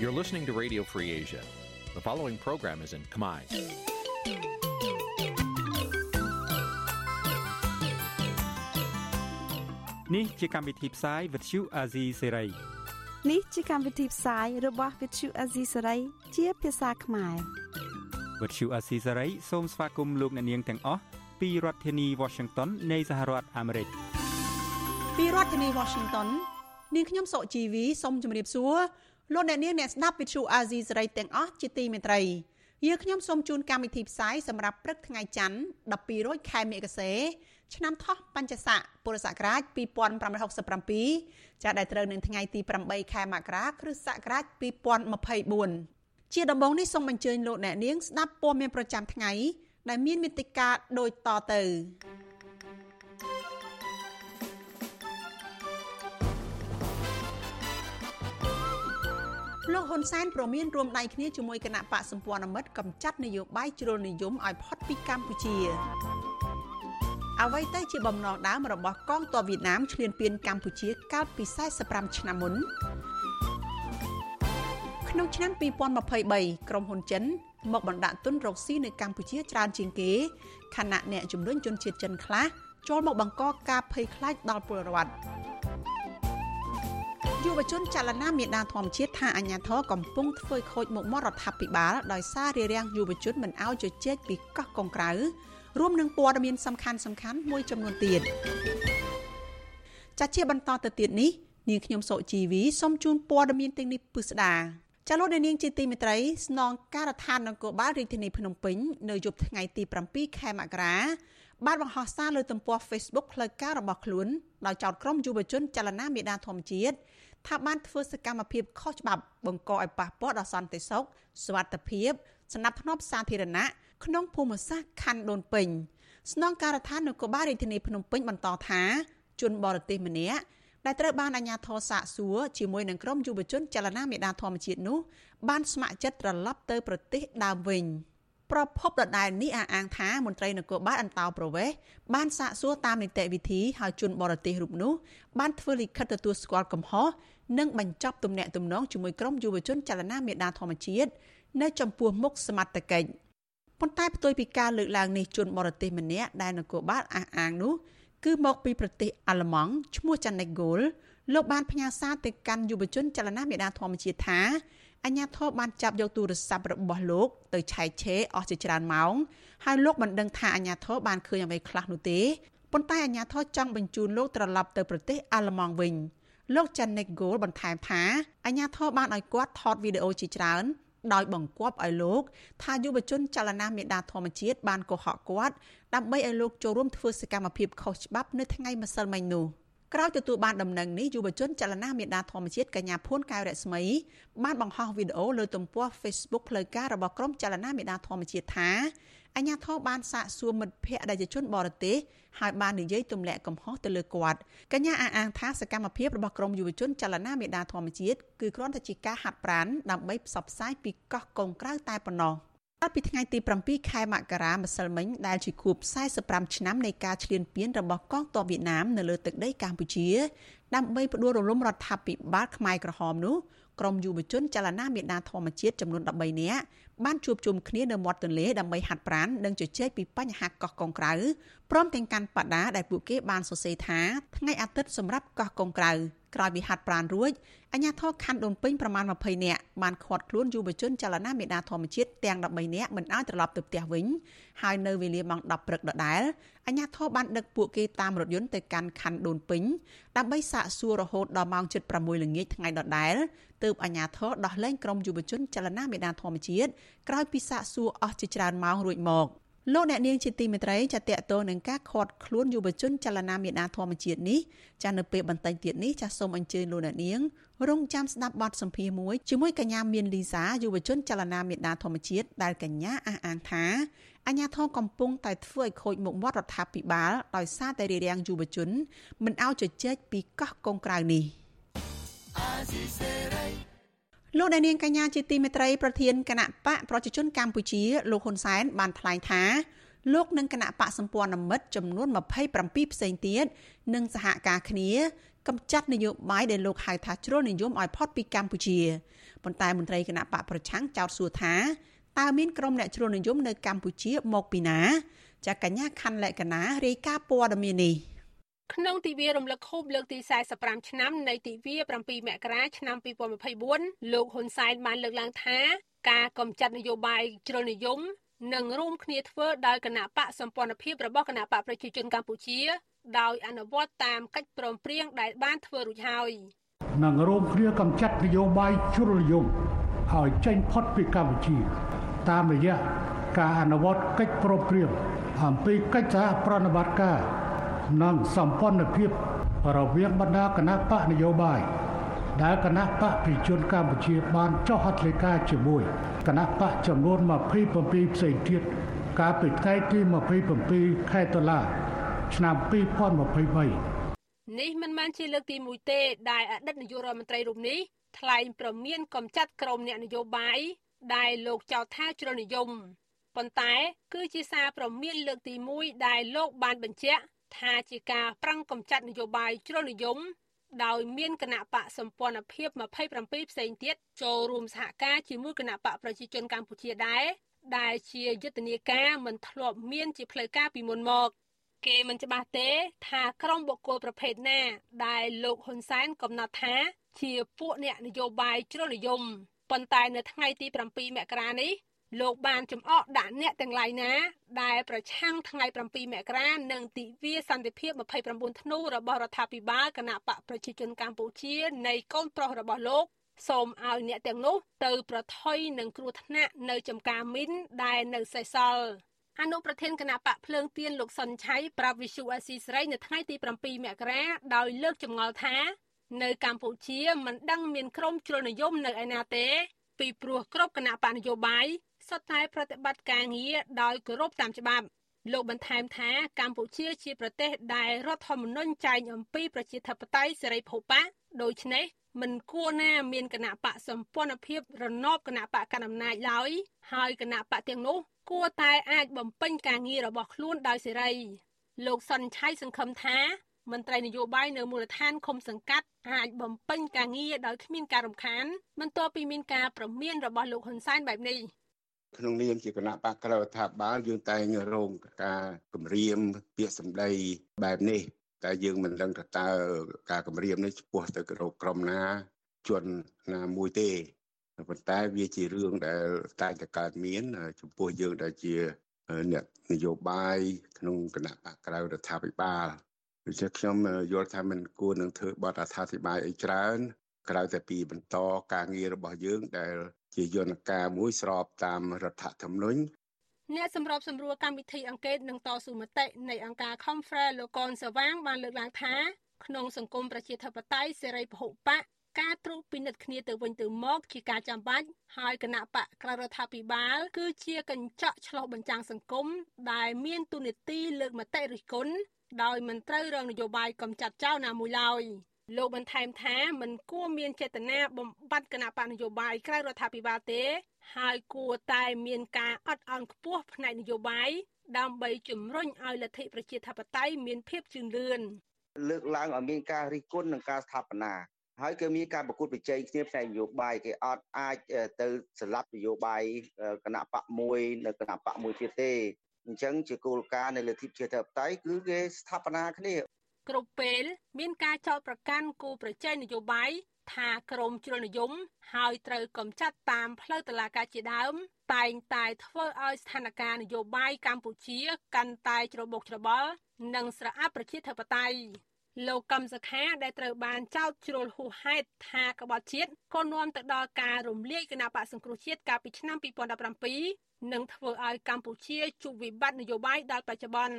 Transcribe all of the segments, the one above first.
You're listening to Radio Free Asia. The following program is in Khmer. Nǐ ជាកម្មវិធីផ្សាយ Vuthu Azizi Serai នេះជាកម្មវិធីផ្សាយរបស់ Vuthu Azizi Serai ជាភាសាខ្មែរ Vuthu Azizi Serai សូមស្វាគមន៍លោកអ្នកនាងទាំងអស់ពីរដ្ឋធានី Washington នៃសហរដ្ឋអាមេរិកពីរដ្ឋធានី Washington នាងខ្ញុំសុកជីវីសូមជម្រាបសួរ លោកអ្នកនាងអ្នកស្ដាប់ Vuthu Azizi Serai ទាំងអស់ជាទីមេត្រីយើខ្ញុំសូមជូនកម្មវិធីផ្សាយសម្រាប់ព្រឹកថ្ងៃច័ន្ទ12រោចខែមិគសេឆ្នាំថោះបัญចស័កពុរសករាជ2567ចាដែលត្រូវនឹងថ្ងៃទី8ខែមករាគ្រិស្តសករាជ2024ជាដំបូងនេះសូមអញ្ជើញលោកអ្នកនាងស្ដាប់ព័ត៌មានប្រចាំថ្ងៃដែលមានមេតិការដូចតទៅ លោកហ៊ុនសែនប្រមានរួមដៃគ្នាជាមួយគណៈបកសម្ព័ន្ធមិត្តកម្ចាត់នយោបាយជ្រុលនិយមឲ្យផុតពីកម្ពុជាអ្វីទៅជាបំណងដើមរបស់កងទ័ពវៀតណាមឈ្លានពានកម្ពុជាកាលពី45ឆ្នាំមុនក្នុងឆ្នាំ2023ក្រុមហ៊ុនចិនមកបណ្ដាក់ទុនរកស៊ីនៅកម្ពុជាច្រើនជាងគេខណៈអ្នកជំរុញជនជាតិចិនខ្លះចូលមកបង្កការភ័យខ្លាចដល់ពលរដ្ឋ យុវជនចលនាមេដាធម្មជាតិថាអញ្ញាធរកំពុងធ្វើខូចមុខមាត់រដ្ឋាភិបាលដោយសាររារាំងយុវជនមិនអោយជជែកពីកោះកុងក្រៅរួមនឹងព័ត៌មានសំខាន់សំខាន់មួយចំនួនទៀតចាជាបន្តទៅទៀតនេះនាងខ្ញុំសុជីវីសូមជូនព័ត៌មានទាំងនេះពិស្ដាចាលោកនាងជាទីមេត្រីស្នងការដ្ឋាននគរបាលរាជធានីភ្នំពេញនៅយប់ថ្ងៃទី7ខែមករាបានបង្ហោះសារលើទំព័រ Facebook ផ្លូវការរបស់ខ្លួនដោយចោទក្រុមយុវជនចលនាមេដាធម្មជាតិ ថាបានធ្វើសកម្មភាពខុសច្បាប់បង្កឲ្យប៉ះពាល់ដល់សន្តិសុខសុវត្ថិភាពសណ្ដាប់ធ្នាប់សាធារណៈក្នុងភូមិសាស្ត្រខណ្ឌដូនពេញស្នងការដ្ឋាននគរបាលរាជធានីភ្នំពេញបន្តថាជនបរទេសម្នាក់ដែលត្រូវបានអាជ្ញាធរសាកសួរជាមួយនឹងក្រុមយុវជនចលនាមេដាធម្មជាតិនោះបានស្ម័គ្រចិត្តត្រឡប់ទៅប្រទេសដើមវិញប្រភពដដែលនេះអះអាងថាមន្ត្រីនគរបាលអន្តោប្រវេសន៍បានសាកសួរតាមនីតិវិធីហើយជនបរទេសរូបនោះបានធ្វើលិខិតទទួលស្គាល់កំហុស និងបញ្ចប់ទំនាក់ទំនងជាមួយក្រុមយុវជនចលនាមេដាធម្មជាតិនៅចំពោះមុខសមត្ថកិច្ចប៉ុន្តែផ្ទុយពីការលើកឡើងនេះជនបរទេសម្នាក់ដែលនគរបាលអះអាងនោះគឺមកពីប្រទេសអាល្លឺម៉ង់ឈ្មោះចាន់ណេកហ្គោលលោកបានផ្ញើសារទៅកាន់យុវជនចលនាមេដាធម្មជាតិថាអញ្ញាធិបបានចាប់យកទូរស័ព្ទរបស់លោកទៅឆែកឆេរអស់ជាច្រើនម៉ោងហើយលោកមិនដឹងថាអញ្ញាធិបបានឃើញអ្វីខ្លះនោះទេប៉ុន្តែអញ្ញាធិបចង់បញ្ជូនលោកត្រឡប់ទៅប្រទេសអាល្លឺម៉ង់វិញ លោក Janek Gold បន្ថែមថាអញ្ញាធិបបានឲ្យគាត់ថតវីដេអូជាច្រើនដោយបង្គាប់ឲ្យលោកថាយុវជនចលនាមេដាធម្មជាតិបានកុហកគាត់ដើម្បីឲ្យលោកចូលរួមធ្វើសកម្មភាពខុសច្បាប់នៅថ្ងៃម្សិលមិញនោះក្រោយទទួលបានដំណឹងនេះយុវជនចលនាមេដាធម្មជាតិកញ្ញាភួនកែវរស្មីបានបង្ហោះវីដេអូលើទំព័រ Facebook ផ្លូវការរបស់ក្រុមចលនាមេដាធម្មជាតិថា អញ្ញាធិបបានសាកសួរមិត្តភ័ក្តិដែលជាជនបរទេសហើយបាននិយាយទម្លាក់កំហុសទៅលើគាត់កញ្ញាអះអាងថាសកម្មភាពរបស់ក្រមយុវជនចលនាមេដាធម្មជាតិគឺគ្រាន់តែជាការហាត់ប្រាណដើម្បីផ្សព្វផ្សាយពីកោះកុងក្រៅតែប៉ុណ្ណោះកាលពីថ្ងៃទី7ខែមករាម្សិលមិញដែលជាខួប45ឆ្នាំនៃការឈ្លានពានរបស់កងទ័ពវៀតណាមនៅលើទឹកដីកម្ពុជាដើម្បីផ្ដួលរំលំរដ្ឋាភិបាលខ្មែរក្រហមនោះក្រមយុវជនចលនាមេដាធម្មជាតិចំនួន13នាក់ បានជួបជុំគ្នានៅមាត់ទន្លេដើម្បីហាត់ប្រាណនិងជជែកពីបញ្ហាកោះកុងក្រៅព្រមទាំងកាន់បដាដែលពួកគេបានសរសេរថាថ្ងៃអាទិត្យសម្រាប់កោះកុងក្រៅក្រោយពីហាត់ប្រាណរួចអាជ្ញាធរខណ្ឌដូនពេញប្រមាណ20នាក់បានឃាត់ខ្លួនយុវជនចលនាមេដាធម្មជាតិទាំង13នាក់មិនឲ្យត្រឡប់ទៅផ្ទះវិញហើយនៅវេលាម៉ោង10ព្រឹកដដែលអាជ្ញាធរបានដឹកពួកគេតាមរថយន្តទៅកាន់ខណ្ឌដូនពេញដើម្បីសាកសួររហូតដល់ម៉ោង7:06ល្ងាចថ្ងៃដដែលទើបអាជ្ញាធរដោះលែងក្រុមយុវជនចលនាមេដាធម្មជាតិក្រោយពីសាកសួរអស់ជាច្រើនម៉ោងរួចមកលោកអ្នកនាងជាទីមេត្រីចាតតទៅនឹងការខាត់ខ្លួនយុវជនចលនាមេដាធម្មជាតិនេះចានៅពេលបន្តិចទៀតនេះចាសូមអញ្ជើញលោកអ្នកនាងរងចាំស្ដាប់បទសម្ភាសន៍មួយជាមួយកញ្ញាមានលីសាយុវជនចលនាមេដាធម្មជាតិដែលកញ្ញាអះអាងថាអាញាធរកំពុងតែធ្វើឲ្យខូចមុខមាត់រដ្ឋាភិបាលដោយសារតែរារាំងយុវជនមិនឲ្យជជែកពីកោះកុងក្រៅនេះ លោកដានៀងកញ្ញាជាទីមេត្រីប្រធានគណៈបកប្រជាជនកម្ពុជាលោកហ៊ុនសែនបានថ្លែងថាលោកនិងគណៈបកសម្ព័ន្ធមិត្តចំនួន27ផ្សេងទៀតនឹងសហការគ្នាកម្ចាត់នយោបាយដែលលោកហៅថាជ្រុលនិយមឲ្យផុតពីកម្ពុជាប៉ុន្តែមន្ត្រីគណៈបកប្រឆាំងចោទសួរថាតើមានក្រុមអ្នកជ្រុលនិយមនៅកម្ពុជាមកពីណាចាកញ្ញាខណ្ឌលក្ខណារាយការណ៍ព័ត៌មាននេះ ក្នុងទិវារំលឹកខួបលើកទី45ឆ្នាំនៃទិវា7មករាឆ្នាំ2024លោកហ៊ុនសែនបានលើកឡើងថាការកំចាត់នយោបាយជ្រុលនិយមនិងរួមគ្នាធ្វើដោយគណៈបកសម្ព័ន្ធភាពរបស់គណៈបកប្រជាជនកម្ពុជាដោយអនុវត្តតាមកិច្ចព្រមព្រៀងដែលបានធ្វើរួចហើយនឹងរួមគ្នាកំចាត់នយោបាយជ្រុលនិយមឲ្យចេញផុតពីកម្ពុជា តាមរយៈការអនុវត្តកិច្ចព្រមព្រៀងអំពីកិច្ចសហប្រតិបត្តិការ និងសម្ព័ន្ធភាពរវាងបណ្ដាគណៈបកនយោបាយដែលគណៈបកប្រជាជនកម្ពុជាបានចុះហត្ថលេខាជាមួយគណៈបកចំនួន27ផ្សេងទៀតកាលពីថ្ងៃទី27ខែតុលាឆ្នាំ2023នេះមិនមែនជាលើកទី1ទេដែលអតីតនាយករដ្ឋមន្ត្រីរូបនេះថ្លែងប្រមានកំចាត់ក្រុមអ្នកនយោបាយដែលលោកចៅថាជ្រុលនិយមប៉ុន្តែ គឺជាសារប្រមានលើកទី1ដែលលោកបានបញ្ជាក់ ថាជាការប្រឹងកំចាត់នយោបាយជ្រុលនិយមដោយមានគណៈបកសម្ព័ន្ធភាព27ផ្សេងទៀតចូលរួមសហការជាមួយគណៈបកប្រជាជនកម្ពុជាដែរដែលជាយុទ្ធនាការមិនធ្លាប់មានជាផ្លូវការពីមុនមក គេមិនច្បាស់ទេថាក្រុមបុគ្គលប្រភេទណា ដែលលោកហ៊ុនសែនកំណត់ថាជាពួកអ្នកនយោបាយជ្រុលនិយមប៉ុន្តែនៅថ្ងៃទី7មករានេះ លោកបានចំអកដាក់អ្នកទាំងឡាយណា ដែលប្រឆាំងថ្ងៃ7មករានិងទិវាសន្តិភាព29ធ្នូរបស់រដ្ឋាភិបាលគណៈបកប្រជាជនកម្ពុជានៃកូនប្រុសរបស់លោកសូមឲ្យអ្នកទាំងនោះទៅប្រថុយនឹងគ្រោះថ្នាក់នៅចំការមីនដែលនៅសេសសល់អនុប្រធានគណៈបកភ្លើងទៀនលោកសុនឆៃប្រាប់វិសុអេស៊ីស្រីនៅថ្ងៃទី7មករាដោយលើកចម្ងល់ថានៅកម្ពុជាមិនដឹងមានក្រុមជ្រុលនិយមនៅឯណាទេ ពីព្រោះគ្រប់គណៈបកនយោបាយ សុទ្ធតែប្រតិបត្តិការងារដោយគោរពតាមច្បាប់លោកបន្ថែមថាកម្ពុជាជាប្រទេសដែលរដ្ឋធម្មនុញ្ញចែងអំពីប្រជាធិបតេយ្យសេរីភូប៉ាដូច្នេះមិនគួរណាមានគណៈបកសម្ព័ន្ធភាពរណបគណៈបកកណ្ដាលអំណាចឡើយហើយគណៈបកទាំងនោះគួរតែអាចបំពេញការងាររបស់ខ្លួនដោយសេរីលោកសុនឆៃសង្ឃឹមថាមន្ត្រីនយោបាយនៅមូលដ្ឋានឃុំសង្កាត់អាចបំពេញការងារដោយគ្មានការរំខានបន្ទាប់ពីមានការប្រមានរបស់លោកហ៊ុនសែនបែបនេះ ក្នុងនាមជាគណៈបកក្រៅរដ្ឋាភិបាលយើងតែងរងការគម្រាមពាក្យសម្ដីបែបនេះតែយើងមិនដឹងថាតើការគម្រាមនេះចំពោះទៅក្រុមណាជនណាមួយទេប៉ុន្តែវាជារឿងដែលតែងតែកើតមានចំពោះយើងដែលជាអ្នកនយោបាយក្នុងគណៈបកក្រៅរដ្ឋាភិបាលដូច្នេះខ្ញុំយល់ថាមិនគួរនឹងធ្វើបទអត្ថាធិប្បាយអីច្រើនក្រៅតែពីបន្តការងាររបស់យើងដែល ជាយន្តការមួយស្របតាមរដ្ឋធម្មនុញ្ញអ្នកសម្របសម្រួលកម្មវិធីអង្កេតនិងតស៊ូមតិនៃអង្គការ Conference លោកកនសវាងបានលើកឡើងថាក្នុងសង្គមប្រជាធិបតេយ្យសេរីពហុបកការត្រួតពិនិត្យគ្នាទៅវិញទៅមកជាការចាំបាច់ហើយគណៈបកក្រៅរដ្ឋាភិបាល គឺជាកញ្ចក់ឆ្លុះបញ្ចាំងសង្គមដែលមានទូនាទីលើកមតិរិះគន់ដោយមិនត្រូវរងនយោបាយកំចាត់ចោលណាមួយឡើយ។ លោកបន្ថែមថាមិនគួរមានចេតនាបំបត្តិគណៈបកនយោបាយក្រៅរដ្ឋាភិបាលទេ ហើយគួរតែមានការអត់ឱនខ្ពស់ផ្នែកនយោបាយដើម្បីជំរុញឲ្យលទ្ធិប្រជាធិបតេយ្យមានភាពជឿនលឿនលើកឡើងឲ្យមានការរិះគន់និងការស្ថាបនាហើយគឺមានការប្រកួតប្រជែងគ្នាផ្នែកនយោបាយគេអត់អាចទៅស្លាប់នយោបាយគណៈបកមួយនៅគណៈបកមួយទៀតទេអញ្ចឹងជាគោលការណ៍នៃលទ្ធិប្រជាធិបតេយ្យគឺគេស្ថាបនាគ្នា គ្រប់ពេលមានការចោទប្រកាន់គូប្រជែងនយោបាយថាក្រមជ្រុលនិយមហើយត្រូវកំចាត់តាមផ្លូវតុលាការជាដើម តែងតែធ្វើឲ្យស្ថានភាពនយោបាយកម្ពុជា កាន់តែច្របូកច្របល់និងស្រអាប់ប្រជាធិបតេយ្យលោកកឹមសុខាដែលត្រូវបានចោទជ្រុលហួសហេតុថាក្បត់ជាតិក៏នាំទៅដល់ការរំលាយគណៈបកសង្គ្រោះជាតិកាលពីឆ្នាំ2017និងធ្វើឲ្យកម្ពុជាជួបវិបត្តិនយោបាយដល់បច្ចុប្បន្ន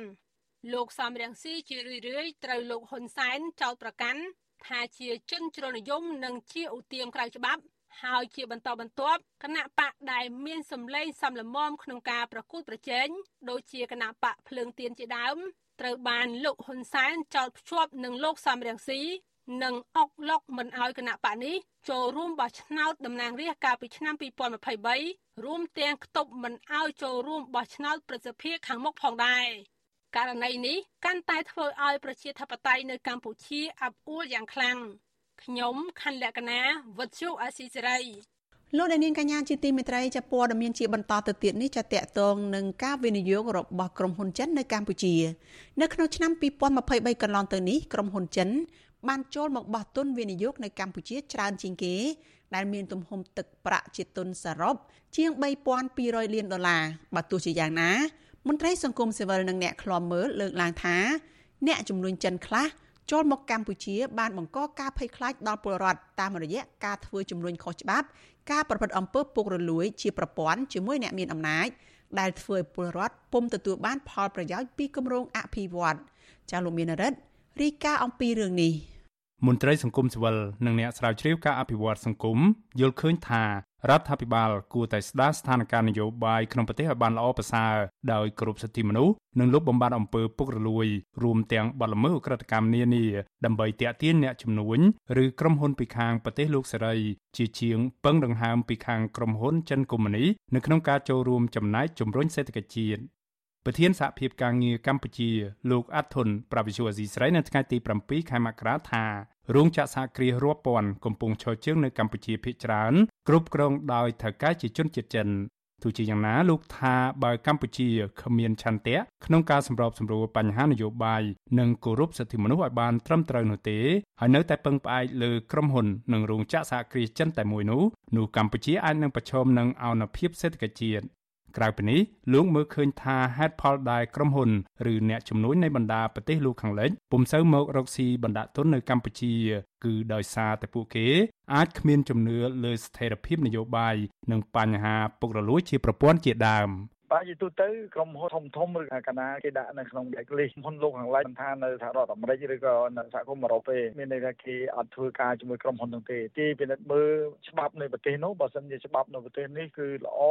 លោកសំរងស៊ីជារឿយរឿយត្រូវលោកហ៊ុនសែនចោទប្រកាន់ថាជាជនជ្រុលនិយមនិងជាឧទាមក្រៅច្បាប់ហើយជាបន្តបន្ទាប់គណៈបកដែលមានសម្លេងសំលមមក្នុងការប្រកួតប្រជែងដូចជាគណៈបកភ្លើងទៀនជាដើមត្រូវបានលោកហ៊ុនសែនចោទភ្ជាប់នឹងលោកសំរងស៊ីនិងអុកឡុកមិនអោយគណៈបកនេះចូលរួមបោះឆ្នោតតំណាងរាស្ត្រកាលពីឆ្នាំ2023រួមទាំងខ្ទប់មិនអោយចូលរួមបោះឆ្នោតប្រសិទ្ធភាពខាងមុខផងដែរ ករណីនេះកាន់តែធ្វើឲ្យប្រជាធិបតេយ្យនៅកម្ពុជាអាប់អួរយ៉ាងខ្លាំងខ្ញុំខណ្ឌលក្ខណាវុទ្ធុអាស៊ីសេរីលោកអ្នកនាងកញ្ញាជាទីមេត្រីចាព័ត៌មានជាបន្តទៅទៀតនេះចាតកតងនឹងការវិនិយោគរបស់ក្រុមហ៊ុនចិននៅកម្ពុជា នៅក្នុងឆ្នាំ2023កន្លងទៅនេះក្រុមហ៊ុនចិន បានចូលមកបោះទុនវិនិយោគនៅកម្ពុជាច្រើនជាងគេ ដែលមានទំហំទឹកប្រាក់ជាទុនសរុបជាង3200លានដុល្លារបើទោះជាយ៉ាងណា មន្ត្រីសង្គមស៊ីវិលនិងអ្នកឃ្លាំមើលលើកឡើងថា អ្នកជំនួញចិនខ្លះចូលមកកម្ពុជាបានបង្កការភ័យខ្លាចដល់ពលរដ្ឋតាមរយៈការធ្វើជំនួញខុសច្បាប់ ការប្រព្រឹត្តអំពើពុករលួយ ជាប្រព័ន្ធជាមួយអ្នកមានអំណាចដែលធ្វើឲ្យពលរដ្ឋពុំទទួលបានផលប្រយោជន៍ពីគម្រោងអភិវឌ្ឍចាលោកមានរិទ្ធរីកាអំពីរឿងនេះមន្ត្រីសង្គមស៊ីវិលនិងអ្នកស្រាវជ្រាវការអភិវឌ្ឍសង្គមយល់ឃើញថា រដ្ឋាភិបាលគួរតែស្ដារស្ថានភាពនយោបាយក្នុងប្រទេសឲ្យបានល្អប្រសើរដោយគោរពសិទ្ធិមនុស្សនិងលុបបំបាត់អំពើពុករលួយរួមទាំងបទល្មើសឧក្រិដ្ឋកម្មនានាដើម្បីទាក់ទាញអ្នកជំនួញឬក្រុមហ៊ុនពីខាងប្រទេសលោកសេរីជាជាងពឹងដង្ហើមពីខាងក្រុមហ៊ុនចិនកុម្មុយនីនៅក្នុងការចូលរួមចំណែកជំរុញសេដ្ឋកិច្ចជាតិប្រធានសហភាពការងារកម្ពុជាលោកអាត់ធុនប្រវិសុអាស៊ីស្រីនៅថ្ងៃទី7ខែមករាថា រោងចក្រសហគ្រាសរាប់ពាន់កំពុងឈរជើងនៅកម្ពុជាភាគច្រើនគ្រប់គ្រងដោយថៅកែជាជនជាតិចិនទោះជាយ៉ាងណាលោកថាបើកម្ពុជាគ្មានឆន្ទៈក្នុងការសម្របសម្រួលបញ្ហានយោបាយនិងគោរពសិទ្ធិមនុស្សឲ្យបានត្រឹមត្រូវនោះទេហើយនៅតែពឹងផ្អែកលើក្រុមហ៊ុននិងរោងចក្រសហគ្រាសចិនតែមួយនោះនោះកម្ពុជាអាចនឹងប្រឈមនឹងអនុភាពសេដ្ឋកិច្ចជាតិ ក្រៅពីនេះលោកមើលឃើញថាហេតុផលដែលក្រុមហ៊ុនឬអ្នកជំនួញនៃបណ្ដាប្រទេសលោកខាងលិចពុំសូវមករកស៊ីបណ្ដាក់ទុននៅកម្ពុជា គឺដោយសារតែពួកគេអាចគ្មានជំនឿលើស្ថិរភាពនយោបាយនិងបញ្ហាពុករលួយជាប្រព័ន្ធជាដើម។ បាទយទូទៅក្រុមហ៊ុនធំធំឬកណាគេដាក់នៅក្នុង blacklist ហ៊ុនលោកខាងលិចមិនថានៅសហរដ្ឋអាមេរិកឬក៏នៅសហគមន៍អឺរ៉ុបទេមានន័យថាគេអត់ធ្វើការជាមួយក្រុមហ៊ុននោះទេគេពិនិត្យមើលច្បាប់នៃប្រទេសនោះបើសិនជាច្បាប់នៅប្រទេសនេះគឺល្អ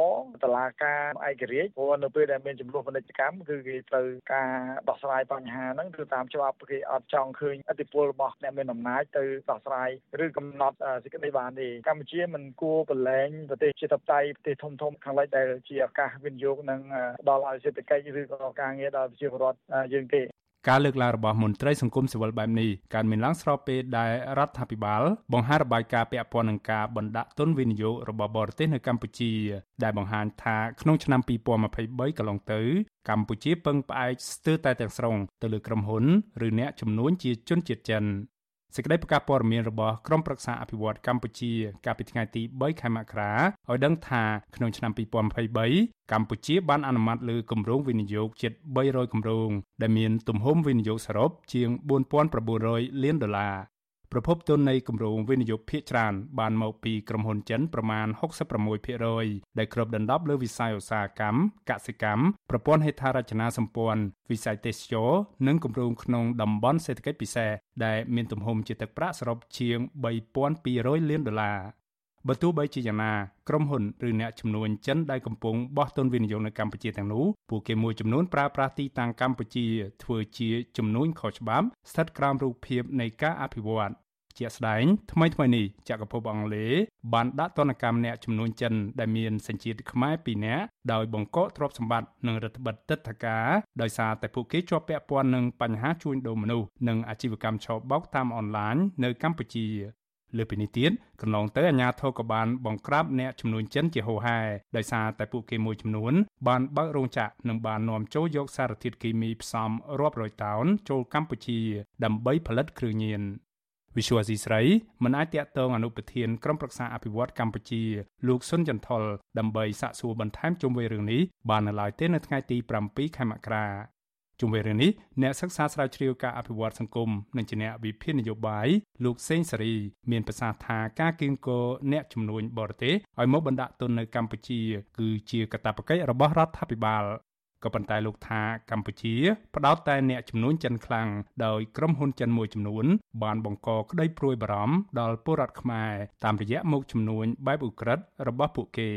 តឡាការឯករាជ្យព្រោះនៅពេលដែលមានចំនួនពាណិជ្ជកម្មគឺគេត្រូវការដោះស្រាយបញ្ហាហ្នឹងគឺតាមច្បាប់គេអត់ចង់ឃើញឥទ្ធិពលរបស់អ្នកមានអំណាចទៅដោះស្រាយឬកំណត់សេចក្តីបានទេកម្ពុជាមិនគួរប្រឡែងប្រទេសជាតបតៃប្រទេសធំធំខាងលិចដែលជាឱកាសវិនិយោគនឹងផ្ដល់ឲ្យសេដ្ឋកិច្ចឬក៏ការងារដល់ប្រជាពលរដ្ឋយើងទេការលើកឡើងរបស់មន្ត្រីសង្គមស៊ីវិលបែបនេះកើតមានឡើងស្របពេលដែលរដ្ឋាភិបាលបង្ហាញរបាយការណ៍ពាក់ព័ន្ធនឹងការបណ្ដាក់ទុនវិនិយោគរបស់បរទេសនៅកម្ពុជា ដែលបង្ហាញថាក្នុងឆ្នាំ2023កន្លងទៅ កម្ពុជាពឹងផ្អែកស្ទើរតែទាំងស្រុងទៅលើក្រុមហ៊ុនឬអ្នកជំនួញជាជនជាតិចិន សេចក្តីប្រកាសព័ត៌មានរបស់ក្រុមប្រឹក្សាអភិវឌ្ឍកម្ពុជា កាលពីថ្ងៃទី3ខែមករាឲ្យដឹងថាក្នុងឆ្នាំ2023កម្ពុជាបានអនុម័តលើគម្រោងវិនិយោគជិត300គម្រោងដែលមានទំហំវិនិយោគសរុបជាង4900លានដុល្លារ ប្រភពទុននៃគម្រោងវិនិយោគភាគច្រើនបានមកពីក្រុមហ៊ុនចិនប្រមាណ66%ដែលគ្របដណ្ដប់លើវិស័យឧស្សាហកម្មកសិកម្មប្រព័ន្ធហេដ្ឋារចនាសម្ព័ន្ធវិស័យទេសចរនិងគម្រោងក្នុងតំបន់សេដ្ឋកិច្ចពិសេសដែលមានទំហំជាទឹកប្រាក់សរុបជាង3200លានដុល្លារ បើទោះបីជាយ៉ាងណាក្រុមហ៊ុនឬអ្នកជំនួញចិនដែលកំពុងបោះទុនវិនិយោគនៅកម្ពុជាទាំងនោះពួកគេមួយចំនួនប្រើប្រាស់ទីតាំងកម្ពុជាធ្វើជាជំនួញខុសច្បាប់ស្ថិតក្រោមរូបភាពនៃការអភិវឌ្ឍជាក់ស្ដែងថ្មីថ្មីនេះចក្រភពអង់គ្លេសបានដាក់ទណ្ឌកម្មអ្នកចំនួនចិនដែលមានសញ្ជាតិខ្មែរ2នាក់ដោយបង្កកទ្រព្យសម្បត្តិនិងរដ្ឋបិទទឹកធការដោយសារតែពួកគេជាប់ពាក់ព័ន្ធនឹងបញ្ហាជួញដូរមនុស្សនិងអាជីវកម្មឆបោកតាមអនឡាញនៅកម្ពុជា លើពីនេះទៀតកន្លងទៅអាជ្ញាធរក៏បានបង្ក្រាបអ្នកចំនួនចិនជាហូរហែដោយសារតែពួកគេមួយចំនួនបានបើករោងចក្រនិងបាននាំចូលយកសារធាតុគីមីផ្សំរាប់រយតោនចូលកម្ពុជាដើម្បីផលិតគ្រឿងញៀនវិសុវស៊ីស្រីមិនអាចតាក់ទងអនុប្រធានក្រុមប្រឹក្សាអភិវឌ្ឍកម្ពុជាលោកសុនចន្ទថុលដើម្បីសាកសួរបន្ថែមជុំវិញរឿងនេះបាននៅឡើយទេនៅថ្ងៃទី7ខែមករា ជុំវិញរឿងនេះអ្នកសិក្សាស្រាវជ្រាវការអភិវឌ្ឍសង្គមនិងជាអ្នកវិភាគនយោបាយលោកសេងសេរី មានប្រសាសន៍ថាការគៀងគរអ្នកជំនួញបរទេសឲ្យមកបណ្ដាក់ទុននៅកម្ពុជា គឺជាកាតព្វកិច្ចរបស់រដ្ឋាភិបាលក៏ប៉ុន្តែលោកថាកម្ពុជាផ្ដោតតែអ្នកចំនួនចិនខ្លាំងដោយក្រុមហ៊ុនចិនមួយចំនួន បានបង្កក្តីព្រួយបារម្ភដល់ពលរដ្ឋខ្មែរតាមរយៈមុខចំនួនបែបឧក្រិដ្ឋរបស់ពួកគេ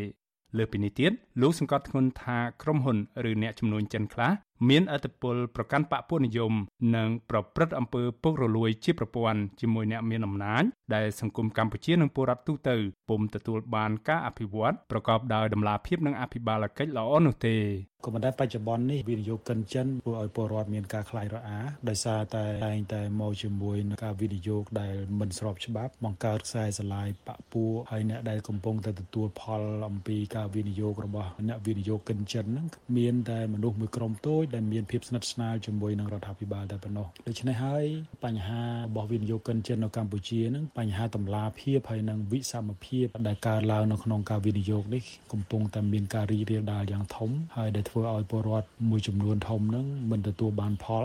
លើពីនេះទៀតលោកសង្កត់ធ្ងន់ថាក្រុមហ៊ុនឬអ្នកចំនួនចិនខ្លះ មានអធិបុលប្រកាន់បកពួកនិយម និងប្រព្រឹត្តអំពើពុករលួយជាប្រព័ន្ធជាមួយអ្នកមានអំណាចដែលសង្គមកម្ពុជានិងពលរដ្ឋទូទៅពុំទទួលបានការអភិវឌ្ឍប្រកបដោយតម្លាភាពនិងអភិបាលកិច្ចល្អនោះទេ ក៏ប៉ុន្តែបច្ចុប្បន្ននេះវិនិយោគកិនចិនធ្វើឲ្យពលរដ្ឋមានការខ្លាចរអាដោយសារតែតែងតែមកជាមួយនឹងការវិនិយោគដែលមិនស្របច្បាប់បង្កើតខ្សែស្រឡាយបាក់ពួរហើយអ្នកដែលកំពុងតែទទួលផលអំពីការវិនិយោគរបស់អ្នកវិនិយោគកិនចិនហ្នឹងមានតែមនុស្សមួយក្រុមតូចដែលមានភាពស្និទ្ធស្នាលជាមួយនឹងរដ្ឋាភិបាលតែប៉ុណ្ណោះដូច្នេះហើយបញ្ហារបស់វិនិយោគកិនចិននៅកម្ពុជាហ្នឹងបញ្ហាតម្លាភាពហើយនិងវិសមភាពដែលកើតឡើងនៅក្នុងការវិនិយោគនេះកំពុងតែមានការរីករាលដាលយ៉ាងធំហើយដែលធ្វើឲ្យពលរដ្ឋមួយចំនួនធំនឹងមិនទទួលបានផល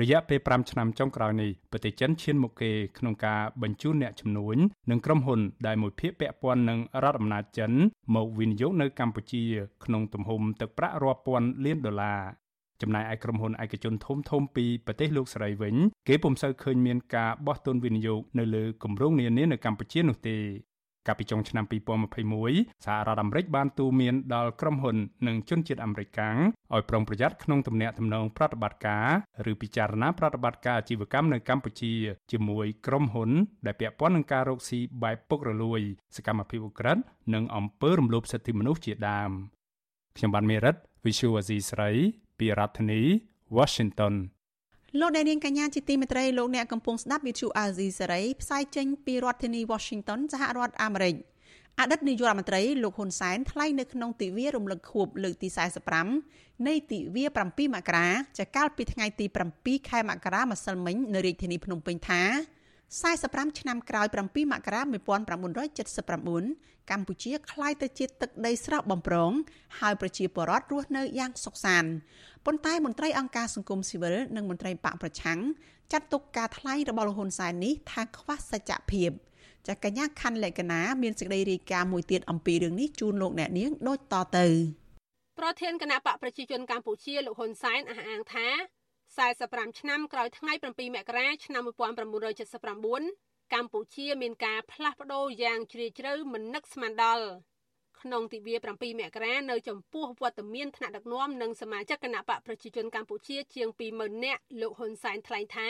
រយៈពេល5ឆ្នាំចុងក្រោយនេះប្រទេសចិនឈានមុខគេក្នុងការបញ្ជូនអ្នកជំនួញនិងក្រុមហ៊ុនដែលមួយភាគពាក់ព័ន្ធនឹងរដ្ឋអំណាចចិនមកវិនិយោគនៅកម្ពុជា ក្នុងទំហំទឹកប្រាក់រាប់ពាន់លានដុល្លារចំណែកឯក្រុមហ៊ុនឯកជនធំធំពីប្រទេសលោកស្រីវិញ គេពុំសូវឃើញមានការបោះទុនវិនិយោគនៅលើគម្រោងនានានៅកម្ពុជានោះទេ កាលពីចុងឆ្នាំ2021សហរដ្ឋអាមេរិកបានទូន្មានដល់ក្រុមហ៊ុននិងជនជាតិអាមេរិកកាំងឲ្យប្រុងប្រយ័ត្នក្នុងទំនាក់ទំនងប្រតិបត្តិការឬពិចារណាប្រតិបត្តិការអាជីវកម្មនៅកម្ពុជាជាមួយក្រុមហ៊ុន ដែលពាក់ព័ន្ធនឹងការរកស៊ីបែបពុករលួយ សកម្មភាពឧក្រិដ្ឋនិងអំពើរំលោភសិទ្ធិមនុស្សជាដើមខ្ញុំបានមេរិត Visual Asia ស្រី ពីរដ្ឋធានី Washington លោកអ្នកនាងកញ្ញាជាទីមេត្រីលោកអ្នកកំពុងស្ដាប់វិទ្យុអាស៊ីសេរីផ្សាយចេញពីរដ្ឋធានី Washington សហរដ្ឋអាមេរិកអតីតនាយករដ្ឋមន្ត្រីលោកហ៊ុនសែនថ្លែងនៅក្នុងទិវារំលឹកខួបលើកទី45នៃទិវា7មករាចាកាលពីថ្ងៃទី7ខែមករាម្សិលមិញនៅរាជធានីភ្នំពេញថា45ឆ្នាំក្រោយ7មករា1979កម្ពុជាក្លាយទៅជាទឹកដីស្រស់បំព្រងហើយប្រជាពលរដ្ឋរស់នៅយ៉ាងសុខសាន្ត ប៉ុន្តែមន្ត្រីអង្គការសង្គមស៊ីវិលនិងមន្ត្រីបកប្រឆាំងចាត់ទុកការថ្លែងរបស់លោកហ៊ុនសែននេះថាខ្វះសច្ចភាពចាកញ្ញាខណ្ឌលក្ខណាមានសេចក្តីរាយការណ៍មួយទៀតអំពីរឿងនេះជូនលោកអ្នកនាងដូចតទៅប្រធានគណៈបកប្រជាជនកម្ពុជាលោកហ៊ុនសែនអះអាងថា45ឆ្នាំក្រោយថ្ងៃ7មករាឆ្នាំ1979កម្ពុជាមានការផ្លាស់ប្ដូរយ៉ាងជ្រាលជ្រៅមិននឹកស្មានដល់ ក្នុងទិវា7មករានៅចំពោះវត្តមានថ្នាក់ដឹកនាំនិងសមាជិកគណៈបកប្រជាជនកម្ពុជាជាង20000នាក់លោកហ៊ុនសែនថ្លែងថា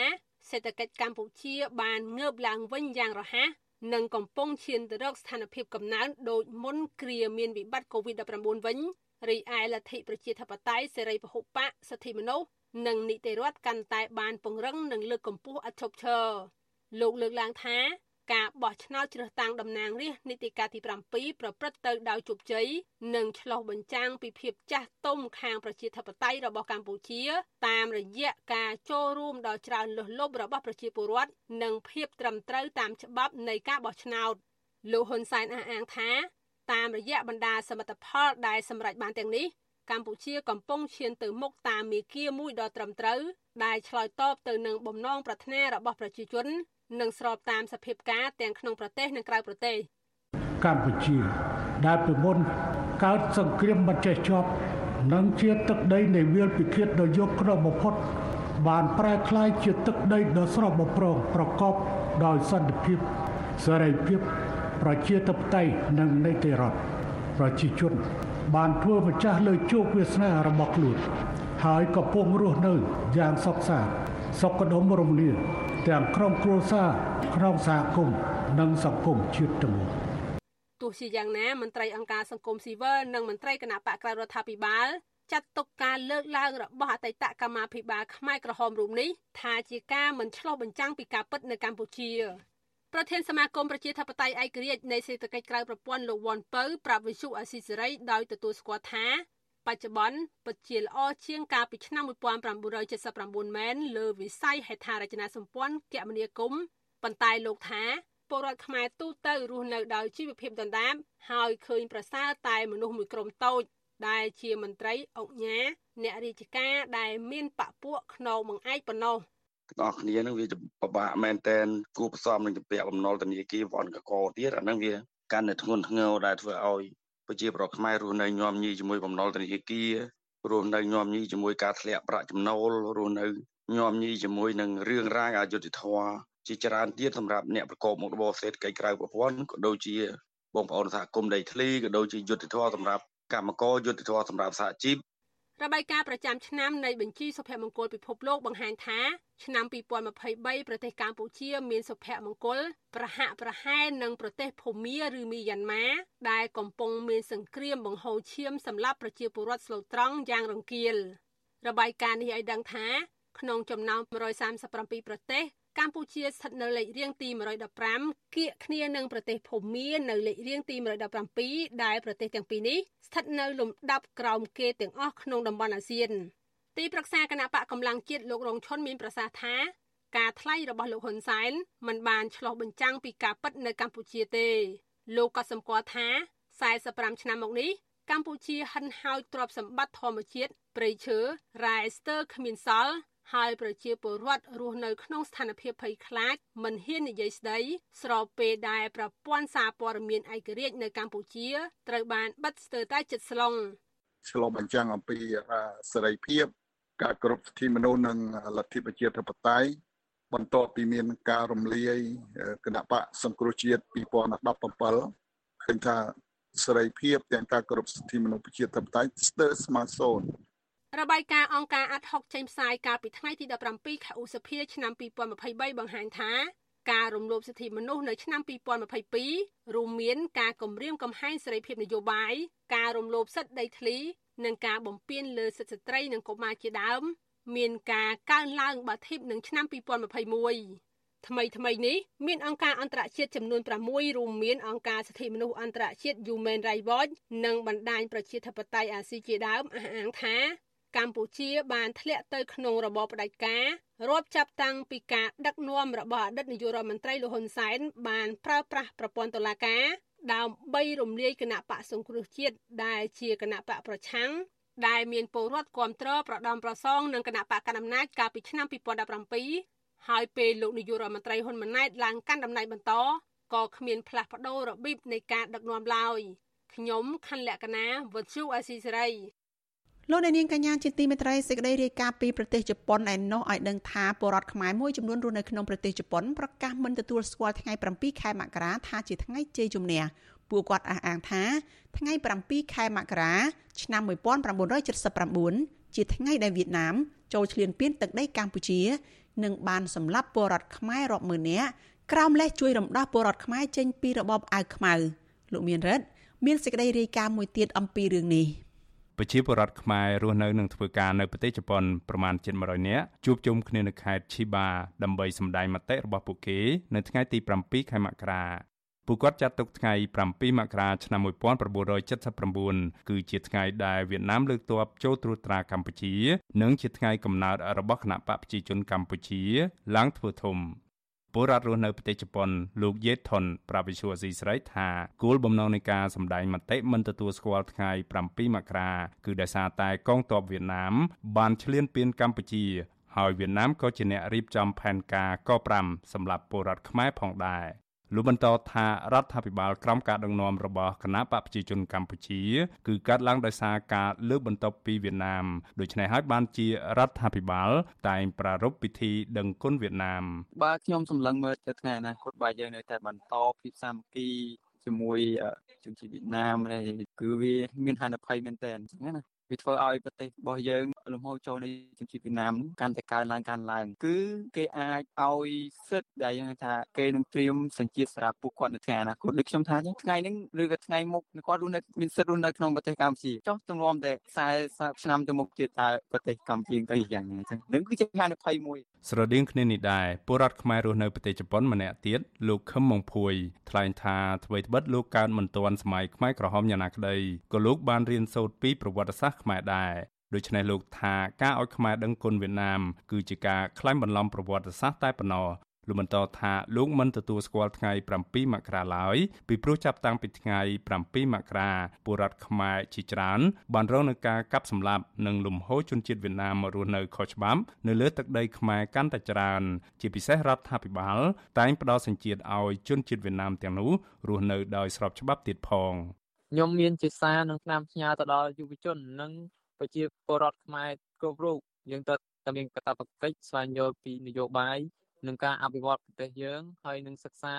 សេដ្ឋកិច្ចកម្ពុជាបានងើបឡើងវិញយ៉ាងរហ័សនិងកំពុងឈានទៅរកស្ថានភាពកំណើនដូចមុនគ្រាមានវិបត្តិ COVID-19 វិញរីឯលទ្ធិប្រជាធិបតេយ្យសេរីពហុបកសិទ្ធិមនុស្សនិងនីតិរដ្ឋកាន់តែបានពង្រឹងនិងលើកកម្ពស់អធិបតេយ្យលោកលើកឡើងថា ការបោះឆ្នោតជ្រើសតាំងតំណាងរាស្ត្រនីតិកាលទី7ប្រព្រឹត្តទៅដោយជោគជ័យនិងឆ្លុះបញ្ចាំងពីភាពចាស់ទុំខាងប្រជាធិបតេយ្យរបស់កម្ពុជា តាមរយៈការចូលរួមដ៏ច្រើនលើសលប់របស់ប្រជាពលរដ្ឋនិងភាពត្រឹមត្រូវតាមច្បាប់នៃការបោះឆ្នោតលោកហ៊ុនសែនអះអាងថា តាមរយៈបណ្ដាសមិទ្ធផលដែលសម្រេចបានទាំងនេះកម្ពុជាកំពុងឈានទៅមុខតាមមាគ៌ាមួយដ៏ត្រឹមត្រូវដែលឆ្លើយតបទៅនឹងបំណងប្រាថ្នារបស់ប្រជាជន និងស្របតាមសភាពការទាំងក្នុងប្រទេសនិងក្រៅប្រទេសកម្ពុជាដែលពីមុនកើតសង្គ្រាមមិនចេះចប់និងជាទឹកដីនៃវាលពិឃាតដ៏យកគ្រោះបំផុត បានប្រែក្លាយជាទឹកដីដ៏ស្រស់បំព្រងប្រកបដោយសន្តិភាពសេរីភាពប្រជាធិបតេយ្យនិងនីតិរដ្ឋប្រជាជន បានធ្វើម្ចាស់លើជោគវាសនារបស់ខ្លួនហើយក៏ពងរស់នៅយ៉ាងសុខសាន្តសុខដុមរមនា ទាំងក្រុមគ្រួសារក្នុងសហគមន៍និងសង្គមជាតិទាំងមូលទោះជាយ៉ាងណាមន្ត្រីអង្គការសង្គមស៊ីវិលនិងមន្ត្រីគណៈបកក្រៅរដ្ឋាភិបាលចាត់ទុកការលើកឡើងរបស់អតីតកម្មាភិបាលខ្មែរក្រហមរូបនេះថាជាការមិនឆ្លុះបញ្ចាំងពីការពិតនៅកម្ពុជាប្រធានសមាគមប្រជាធិបតេយ្យឯករាជ្យនៃសេដ្ឋកិច្ចក្រៅប្រព័ន្ធលោកវ៉ាន់ពៅប្រាប់វិសុអាស៊ីសេរីដោយទទួលស្គាល់ថា បច្ចុប្បន្នពិតជាល្អជាងកាលពីឆ្នាំ1979មែនលើវិស័យហេដ្ឋារចនាសម្ព័ន្ធគមនាគមន៍ប៉ុន្តែលោកថាពលរដ្ឋខ្មែរទូទៅរស់នៅដោយជីវភាពដណ្ដើមហើយឃើញប្រសើរតែមនុស្សមួយក្រុមតូចដែលជាមន្ត្រីអង្គញាអ្នករាជការដែលមានបពពួកខ្នងបង្អែកប៉ុណ្ណោះទាំងអស់គ្នានឹងវាពិបាកមែនតែនគួបផ្សំនឹងជំពាក់បំណុលធនាគារវ៉ាន់កកទៀតអានឹងវាកាន់តែធ្ងន់ធ្ងរដែលធ្វើឲ្យ ប្រជាប្រដ្ឋខ្មែររស់នៅញោមញីជាមួយបំណុលធនាគាររស់នៅញោមញីជាមួយការធ្លាក់ប្រាក់ចំណូលរស់នៅញោមញីជាមួយនឹងរឿងរ៉ាវអយុត្តិធម៌ជាច្រើនទៀតសម្រាប់អ្នកប្រកបមុខរបរសេដ្ឋកិច្ចក្រៅប្រព័ន្ធក៏ដូចជាបងប្អូនសហគមន៍ដីធ្លីក៏ដូចជាយុត្តិធម៌សម្រាប់កម្មករយុត្តិធម៌សម្រាប់សហជីព របាយការណ៍ប្រចាំឆ្នាំនៃបញ្ជីសុភមង្គលពិភពលោកបង្ហាញថាឆ្នាំ2023ប្រទេសកម្ពុជាមានសុភមង្គលប្រហាក់ប្រហែលនឹងប្រទេសភូមាឬមីយ៉ាន់ម៉ាដែលកំពុងមានសង្គ្រាមបង្ហូរឈាមសម្រាប់ប្រជាពលរដ្ឋស្លូតត្រង់យ៉ាងរង្គាលរបាយការណ៍នេះឲ្យដឹងថាក្នុងចំណោម137ប្រទេស កម្ពុជាស្ថិតនៅលេខរៀងទី115គៀកគ្នានឹងប្រទេសភូមានៅលេខរៀងទី117ដែលប្រទេសទាំងពីរនេះស្ថិតនៅលំដាប់ក្រោមគេទាំងអស់ក្នុងតំបន់អាស៊ានទីប្រឹក្សាគណៈបកកម្លាំងជាតិលោករងឈុនមានប្រសាសន៍ថាការថ្លែងរបស់លោកហ៊ុនសែនមិនបានឆ្លោះបញ្ចាំងពីការពិតនៅកម្ពុជាទេលោកក៏សម្គាល់ថា45ឆ្នាំមកនេះកម្ពុជាហិនហោចទ្រព្យសម្បត្តិធម្មជាតិព្រៃឈើរ៉ែស្ទើរគ្មានសល់ ហើយប្រជាពលរដ្ឋរស់នៅក្នុងស្ថានភាពភ័យខ្លាចមិនហ៊ាននិយាយស្ដីស្របពេលដែលប្រព័ន្ធសារព័ត៌មានឯករាជ្យនៅកម្ពុជាត្រូវបានបិទស្ទើរតែជិតស្លុងឆ្លុះបញ្ចាំងអំពីសេរីភាពការគោរពសិទ្ធិមនុស្សនិងលទ្ធិប្រជាធិបតេយ្យបន្ទាប់ពីមានការរំលាយគណៈបកសង្គ្រោះជាតិ2017ឃើញថាសេរីភាពទាំងការគោរពសិទ្ធិមនុស្សប្រជាធិបតេយ្យស្ទើរស្មើសូន្យ របាយការណ៍អង្គការអាត់ហុកចេញផ្សាយកាលពីថ្ងៃទី17ខែឧសភាឆ្នាំ2023បង្ហាញថាការរំលោភសិទ្ធិមនុស្សនៅឆ្នាំ2022រួមមានការគំរាមកំហែងសេរីភាពនយោបាយការរំលោភសិទ្ធិដីធ្លី និងការបំពានលើសិទ្ធិស្ត្រីនិងកុមារជាដើម មានការកើនឡើងបាធិបនឹងឆ្នាំ2021ថ្មីថ្មីនេះមានអង្គការអន្តរជាតិចំនួន6រួមមានអង្គការសិទ្ធិមនុស្សអន្តរជាតិ Human Rights Watch និងបណ្ដាញប្រជាធិបតេយ្យអាស៊ីជាដើមអះអាងថា កម្ពុជាបានធ្លាក់ទៅក្នុងរបបផ្ដាច់ការរាប់ចាប់តាំងពីការដឹកនាំរបស់អតីតនាយករដ្ឋមន្ត្រីលហ៊ុនសែនបានប្រើប្រាស់ប្រព័ន្ធតុលាការដើម្បីរំលាយគណៈបកសង្គ្រោះជាតិដែលជាគណៈបកប្រឆាំងដែលមានពលរដ្ឋគ្រប់គ្រងប្រដំប្រសងនឹងគណៈបកកណ្ដាលអំណាចកាលពីឆ្នាំ2017ហើយពេលលោកនាយករដ្ឋមន្ត្រីហ៊ុនម៉ាណែតឡើងកាន់តំណែងបន្តក៏គ្មានផ្លាស់ប្ដូររបៀបនៃការដឹកនាំឡើយខ្ញុំខណ្ឌលក្ខណាវុទ្ធុអាស៊ីសេរី លោកអ្នកនាងកញ្ញាជាទីមេត្រីសេចក្តីរាយការណ៍ពីប្រទេសជប៉ុនឯណោះឲ្យដឹងថាពលរដ្ឋខ្មែរមួយចំនួនរស់នៅក្នុងប្រទេសជប៉ុនប្រកាសមិនទទួលស្គាល់ថ្ងៃ7ខែមករាថាជាថ្ងៃជ័យជំនះពួកគាត់អះអាងថាថ្ងៃ7ខែមករាឆ្នាំ1979ជាថ្ងៃដែលវៀតណាមចូលឈ្លានពានទឹកដីកម្ពុជានិងបានសម្លាប់ពលរដ្ឋខ្មែររាប់ម៉ឺននាក់ក្រោមលេសជួយរំដោះពលរដ្ឋខ្មែរចេញពីរបបអាវខ្មៅលោកមានរិទ្ធមានសេចក្តីរាយការណ៍មួយទៀតអំពីរឿងនេះ ប្រជាពលរដ្ឋខ្មែររស់នៅនិងធ្វើការនៅប្រទេសជប៉ុនប្រមាណជិត100នាក់ជួបជុំគ្នានៅខេត្ត Chiba ដើម្បីសម្ដែងមតិរបស់ពួកគេនៅថ្ងៃទី7ខែមករាពួកគាត់ចាត់ទុកថ្ងៃ7មករាឆ្នាំ1979គឺជាថ្ងៃដែលវៀតណាមលើកទ័ពចូលត្រួតត្រាកម្ពុជា និងជាថ្ងៃកំណើតរបស់គណបកប្រជាជនកម្ពុជាឡើងធ្វើធំ ពលរដ្ឋរស់នៅប្រទេសជប៉ុនលោកយេថុនប្រាប់វិសុវស៊ីស្រីថាគោលបំណងនៃការសម្ដែងមតិមិនទទួលស្គាល់ថ្ងៃ7មករាគឺដោយសារតែកងទ័ពវៀតណាម បានឈ្លានពានកម្ពុជាហើយវៀតណាមក៏ជាអ្នករៀបចំផែនការក5សម្រាប់ពលរដ្ឋខ្មែរផងដែរ លោកបន្តថារដ្ឋាភិបាលក្រោមការដឹកនាំរបស់គណៈបកប្រជាជនកម្ពុជា គឺកើតឡើងដោយសារការលើកបន្ទប់ពីវៀតណាមដូច្នេះហើយបានជារដ្ឋាភិបាល តែងប្រារព្ធពិធីដឹងគុណវៀតណាមបើខ្ញុំសម្លឹងមើលទៅថ្ងៃអនាគតបើយើងនៅតែបន្តភាពសាមគ្គីជាមួយជនជាតិវៀតណាមគឺវាមានហានិភ័យមែនទែនអញ្ចឹងណាវាធ្វើឲ្យប្រទេសរបស់យើង លំហូរចូលនៃជនជាតិវៀតណាមកាន់តែកើនឡើងកើនឡើង គឺគេអាចឲ្យសិទ្ធិដែលយើងថាគេនឹងត្រៀមសញ្ជាតិសម្រាប់ពួកគាត់នៅថ្ងៃអនាគតដូចខ្ញុំថាថ្ងៃហ្នឹងឬក៏ថ្ងៃមុខគាត់រស់នៅមានសិទ្ធិរស់នៅក្នុងប្រទេសកម្ពុជាចុះទម្រាំតែ40ឆ្នាំទៅមុខទៀតតើប្រទេសកម្ពុជាទៅយ៉ាងណាអញ្ចឹងនឹងគឺជាហានិភ័យមួយស្រដៀងគ្នានេះដែរពលរដ្ឋខ្មែររស់នៅប្រទេសជប៉ុនម្នាក់ទៀតលោកខឹមម៉ុងភួយថ្លែងថាអ្វីត្បិតលោកកើតមិនទាន់សម័យខ្មែរក្រហមយ៉ាងណាក្តីក៏លោកបានរៀនសូត្រពីប្រវត្តិសាស្ត្រខ្មែរដែរ ដូច្នេះលោកថាការឲ្យខ្មែរដឹងគុណវៀតណាមគឺជាការក្លែងបន្លំប្រវត្តិសាស្ត្រតែប៉ុណ្ណោះលោកបន្តថាលោកមិនទទួលស្គាល់ថ្ងៃ7មករាឡើយពីព្រោះចាប់តាំងពីថ្ងៃ7មករាពលរដ្ឋខ្មែរជាច្រើនបានរងនឹងការកាប់សម្លាប់និងលំហូរជនជាតិវៀតណាមមករស់នៅខុសច្បាប់នៅលើទឹកដីខ្មែរកាន់តែច្រើនជាពិសេសរដ្ឋាភិបាលតែងផ្ដល់សញ្ជាតិឲ្យជនជាតិវៀតណាមទាំងនោះរស់នៅដោយស្របច្បាប់ទៀតផងខ្ញុំមានជាសារនឹងឆ្នាំផ្ញើទៅដល់យុវជននិង ប្រជាពលរដ្ឋខ្មែរគ្រប់រូបយើងត្រូវតែមានកាតព្វកិច្ចស្វែងយល់ពីនយោបាយនិងការអភិវឌ្ឍប្រទេសយើងហើយនឹងសិក្សា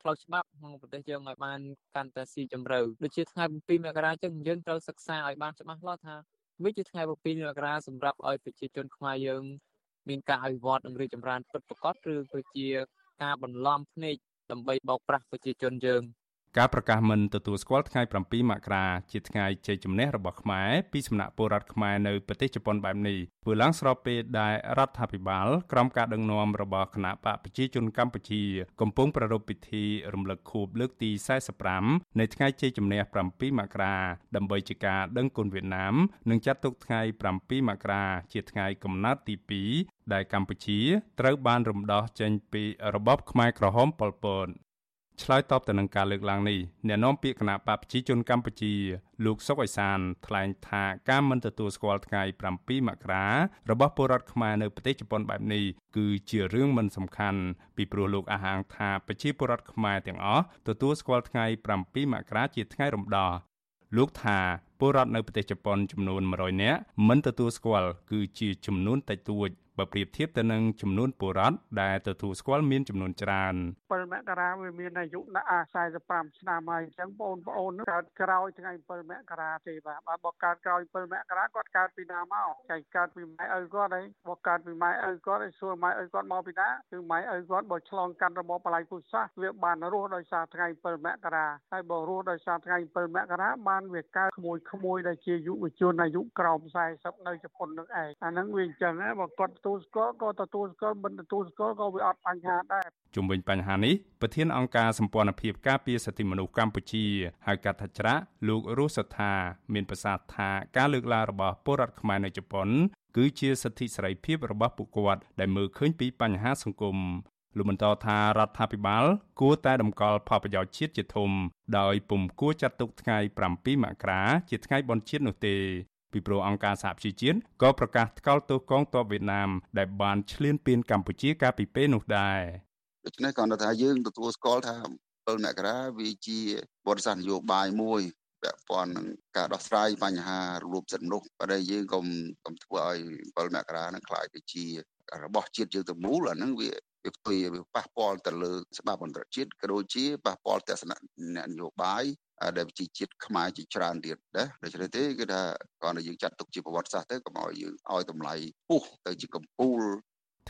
ផ្លូវច្បាប់ក្នុងប្រទេសយើងឲ្យបានកាន់តែស៊ីជម្រៅដូចជាថ្ងៃ7មករាចឹងយើងត្រូវសិក្សាឲ្យបានច្បាស់លាស់ថាវាជាថ្ងៃ7មករាសម្រាប់ឲ្យប្រជាជនខ្មែរយើងមានការអភិវឌ្ឍនិងរីកចម្រើនពិតប្រាកដឬក៏ជាការបន្លំភ្នែកដើម្បីបោកប្រាស់ប្រជាជនយើង ការប្រកាសមិនទទួលស្គាល់ថ្ងៃ7មករាជាថ្ងៃជ័យជំនះរបស់ខ្មែរពីសំណាក់ពលរដ្ឋខ្មែរនៅប្រទេសជប៉ុនបែបនេះធ្វើឡើងស្របពេលដែលរដ្ឋាភិបាលក្រោមការដឹកនាំរបស់គណៈបកប្រជាជនកម្ពុជា កំពុងប្រារព្ធពិធីរំលឹកខួបលើកទី45នៃថ្ងៃជ័យជំនះ7មករាដើម្បីជាការដឹងគុណវៀតណាមនិងចាត់ទុកថ្ងៃ7មករាជាថ្ងៃកំណើតទី2ដែលកម្ពុជាត្រូវបានរំដោះចេញពីរបបខ្មែរក្រហមប៉ុលពត ឆ្លើយតបទៅនឹងការលើកឡើងនេះអ្នកនាំពាក្យគណៈបកប្រជាជនកម្ពុជា លោកសុកអេសានថ្លែងថាការមិនទទួលស្គាល់ថ្ងៃ7មករារបស់ពលរដ្ឋខ្មែរនៅប្រទេសជប៉ុនបែបនេះគឺជារឿងមិនសំខាន់ពីព្រោះលោកអះអាងថាប្រជាពលរដ្ឋខ្មែរទាំងអស់ទទួលស្គាល់ថ្ងៃ7មករាជាថ្ងៃរំដោះលោកថាពលរដ្ឋនៅប្រទេសជប៉ុនចំនួន100នាក់មិនទទួលស្គាល់គឺជាចំនួនតិចតួច បើប្រៀបធៀបទៅនឹងចំនួនពលរដ្ឋដែលទទួលស្គាល់មានចំនួនច្រើន7មករាវាមានអាយុដាក់45ឆ្នាំហើយអញ្ចឹងបងប្អូនកើតក្រោយថ្ងៃ7មករាទេបាទបើបើកើតក្រោយ7មករាគាត់កើតពីណាមកចៃកើតពីម៉ែឪគាត់ហើយបើកើតពីម៉ែឪគាត់ហើយសួរម៉ែឪគាត់មកពីណាគឺម៉ែឪគាត់បើឆ្លងកាត់របបបល័យពុសាសវាបានរស់ដោយសារថ្ងៃ7មករាហើយបើរស់ដោយសារថ្ងៃ7មករាបានវាកើតក្មួយក្មួយដែលជាយុវជនអាយុក្រោម40នៅជប៉ុននឹងឯងអាហ្នឹងវាអញ្ចឹងបើគាត់ទទួលស្គាល់ក៏ទទួលស្គាល់មិនទទួលស្គាល់ក៏វាអត់បញ្ហាដែរជុំវិញបញ្ហានេះប្រធានអង្គការសម្ព័ន្ធភាពការពារសិទ្ធិមនុស្សកម្ពុជាហៅកាត់ថាច្រាក់លោករស់សថា មានប្រសាសន៍ថាការលើកឡើងរបស់ពលរដ្ឋខ្មែរនៅជប៉ុន គឺជាសិទ្ធិសេរីភាពរបស់ពួកគាត់ដែលមើលឃើញពីបញ្ហាសង្គមលោកបន្តថារដ្ឋាភិបាល គួរតែតម្កល់ផលប្រយោជន៍ជាតិជាធំដោយពុំគួរចាត់ទុកថ្ងៃ7មករាជាថ្ងៃបុណ្យជាតិនោះទេ ពីព្រោះអង្គការសហប្រជាជាតិក៏ប្រកាសថ្កោលទោសកងទ័ពវៀតណាមដែលបានឈ្លានពានកម្ពុជាកាលពីពេលនោះដែរដូច្នេះគាត់ថាយើងទទួលស្គាល់ថា7មករាវាជាបទសាសនយោបាយមួយពាក់ព័ន្ធនឹងការដោះស្រាយបញ្ហារលូបសិទ្ធិមនុស្សប៉ុន្តែយើងកុំកុំធ្វើឲ្យ7មករានឹងខ្លាយទៅជារបស់ជាតិយើងទាំងមូលអាហ្នឹងវាវាផ្ទុយវាប៉ះពាល់ទៅលើច្បាប់អន្តរជាតិក៏ដូចជាប៉ះពាល់ទស្សនៈនយោបាយ ដែលវិជាជាតិខ្មែរជាច្រើនទៀតណាដូច្នេះទេគឺថាគាត់ឲ្យយើងចាត់ទុកជាប្រវត្តិសាស្ត្រទៅកុំឲ្យយើងឲ្យតម្លៃពុះទៅជាកម្ពូល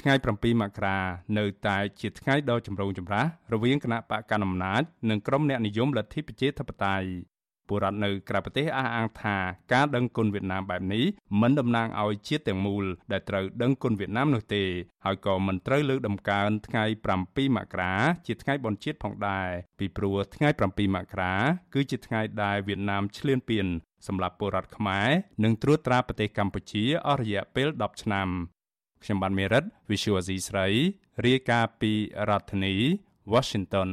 ថ្ងៃ7មករានៅតែជាថ្ងៃដ៏ចម្រូងចម្រាសរវាងគណៈបកកណ្ដាលអំណាចនិងក្រុមអ្នកនិយមលទ្ធិប្រជាធិបតេយ្យ ពលរដ្ឋនៅក្រៅប្រទេសអះអាងថាការដឹងគុណវៀតណាមបែបនេះមិនតំណាងឲ្យជាតិទាំងមូលដែលត្រូវដឹងគុណវៀតណាមនោះទេហើយក៏មិនត្រូវលើកដំកើងថ្ងៃ7មករាជាថ្ងៃបុណ្យជាតិផងដែរពីព្រោះថ្ងៃ7មករាគឺជាថ្ងៃដែលវៀតណាមឈ្លានពានសម្រាប់ពលរដ្ឋខ្មែរនិងត្រួតត្រាប្រទេសកម្ពុជាអស់រយៈពេល10ឆ្នាំខ្ញុំបានមេរិត Visual Asia ស្រីរាយការណ៍ពីរដ្ឋធានី Washington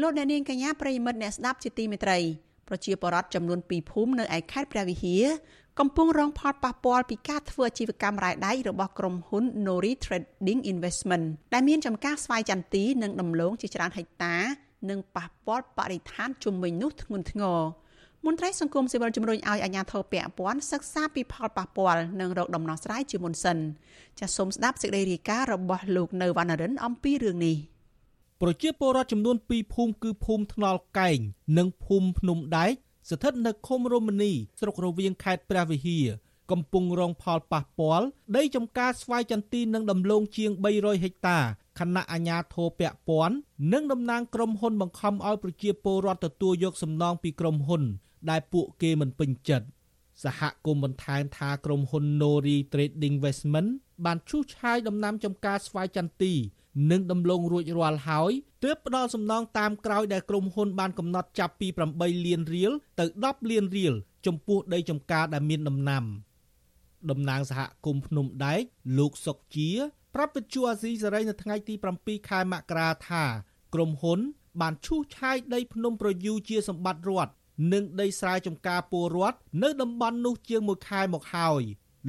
លោកអ្នកនាងកញ្ញាប្រិយមិត្តអ្នកស្ដាប់ជាទីមេត្រី ប្រជាពលរដ្ឋចំនួន2ភូមិនៅឯខេត្តព្រះវិហារកំពុងរងផលប៉ះពាល់ពីការធ្វើអាជីវកម្មរ៉ែដែករបស់ក្រុមហ៊ុន Nori Trading Investment ដែលមានចំការស្វាយចន្ទទីនិងដំឡូងជាច្រើនហិកតា និងប៉ះពាល់បរិស្ថានជុំវិញនោះធ្ងន់ធ្ងរមន្ត្រីសង្គមស៊ីវិលជំរុញឲ្យអាជ្ញាធរពាក់ព័ន្ធសិក្សាពីផលប៉ះពាល់និងរកដំណោះស្រាយជាមុនសិនចាសសូមស្ដាប់សេចក្តីរាយការណ៍របស់លោកនៅវណ្ណរិនអំពីរឿងនេះ។ ប្រជាពលរដ្ឋចំនួន2ភូមិគឺភូមិថ្នល់កែងនិងភូមិភ្នំដែកស្ថិតនៅឃុំរមនីស្រុករវៀងខេត្តព្រះវិហារកំពុងរងផលប៉ះពាល់ដីចំការស្វាយចន្ទីនិងដំឡូងជាង300ហិកតាខណៈអាជ្ញាធរពាក់ព័ន្ធនិងតំណាងក្រុមហ៊ុនបង្ខំឲ្យប្រជាពលរដ្ឋទទួលយកសំណងពីក្រុមហ៊ុន ដែលពួកគេមិនពេញចិត្តសហគមន៍បន្ថែមថាក្រុមហ៊ុន Nori Trading Investment បានឈូសឆាយដំណាំចំការស្វាយចន្ទី និងដំឡូងរួចរាល់ហើយទើបផ្ដល់សំណងតាមក្រោយដែលក្រុមហ៊ុនបានកំណត់ចាប់ពី8លានរៀលទៅ10លានរៀលចំពោះដីចំការដែលមានដំណាំតំណាងសហគមន៍ភ្នំដែកលោកសុកជា ប្រាប់វិទ្យុអាស៊ីសេរីនៅថ្ងៃទី7ខែមករាថាក្រុមហ៊ុន បានឈូសឆាយដីភ្នំប្រយូជាសម្បត្តិរដ្ឋនិងដីស្រែចម្ការពលរដ្ឋនៅតំបន់នោះជាង1ខែមកហើយ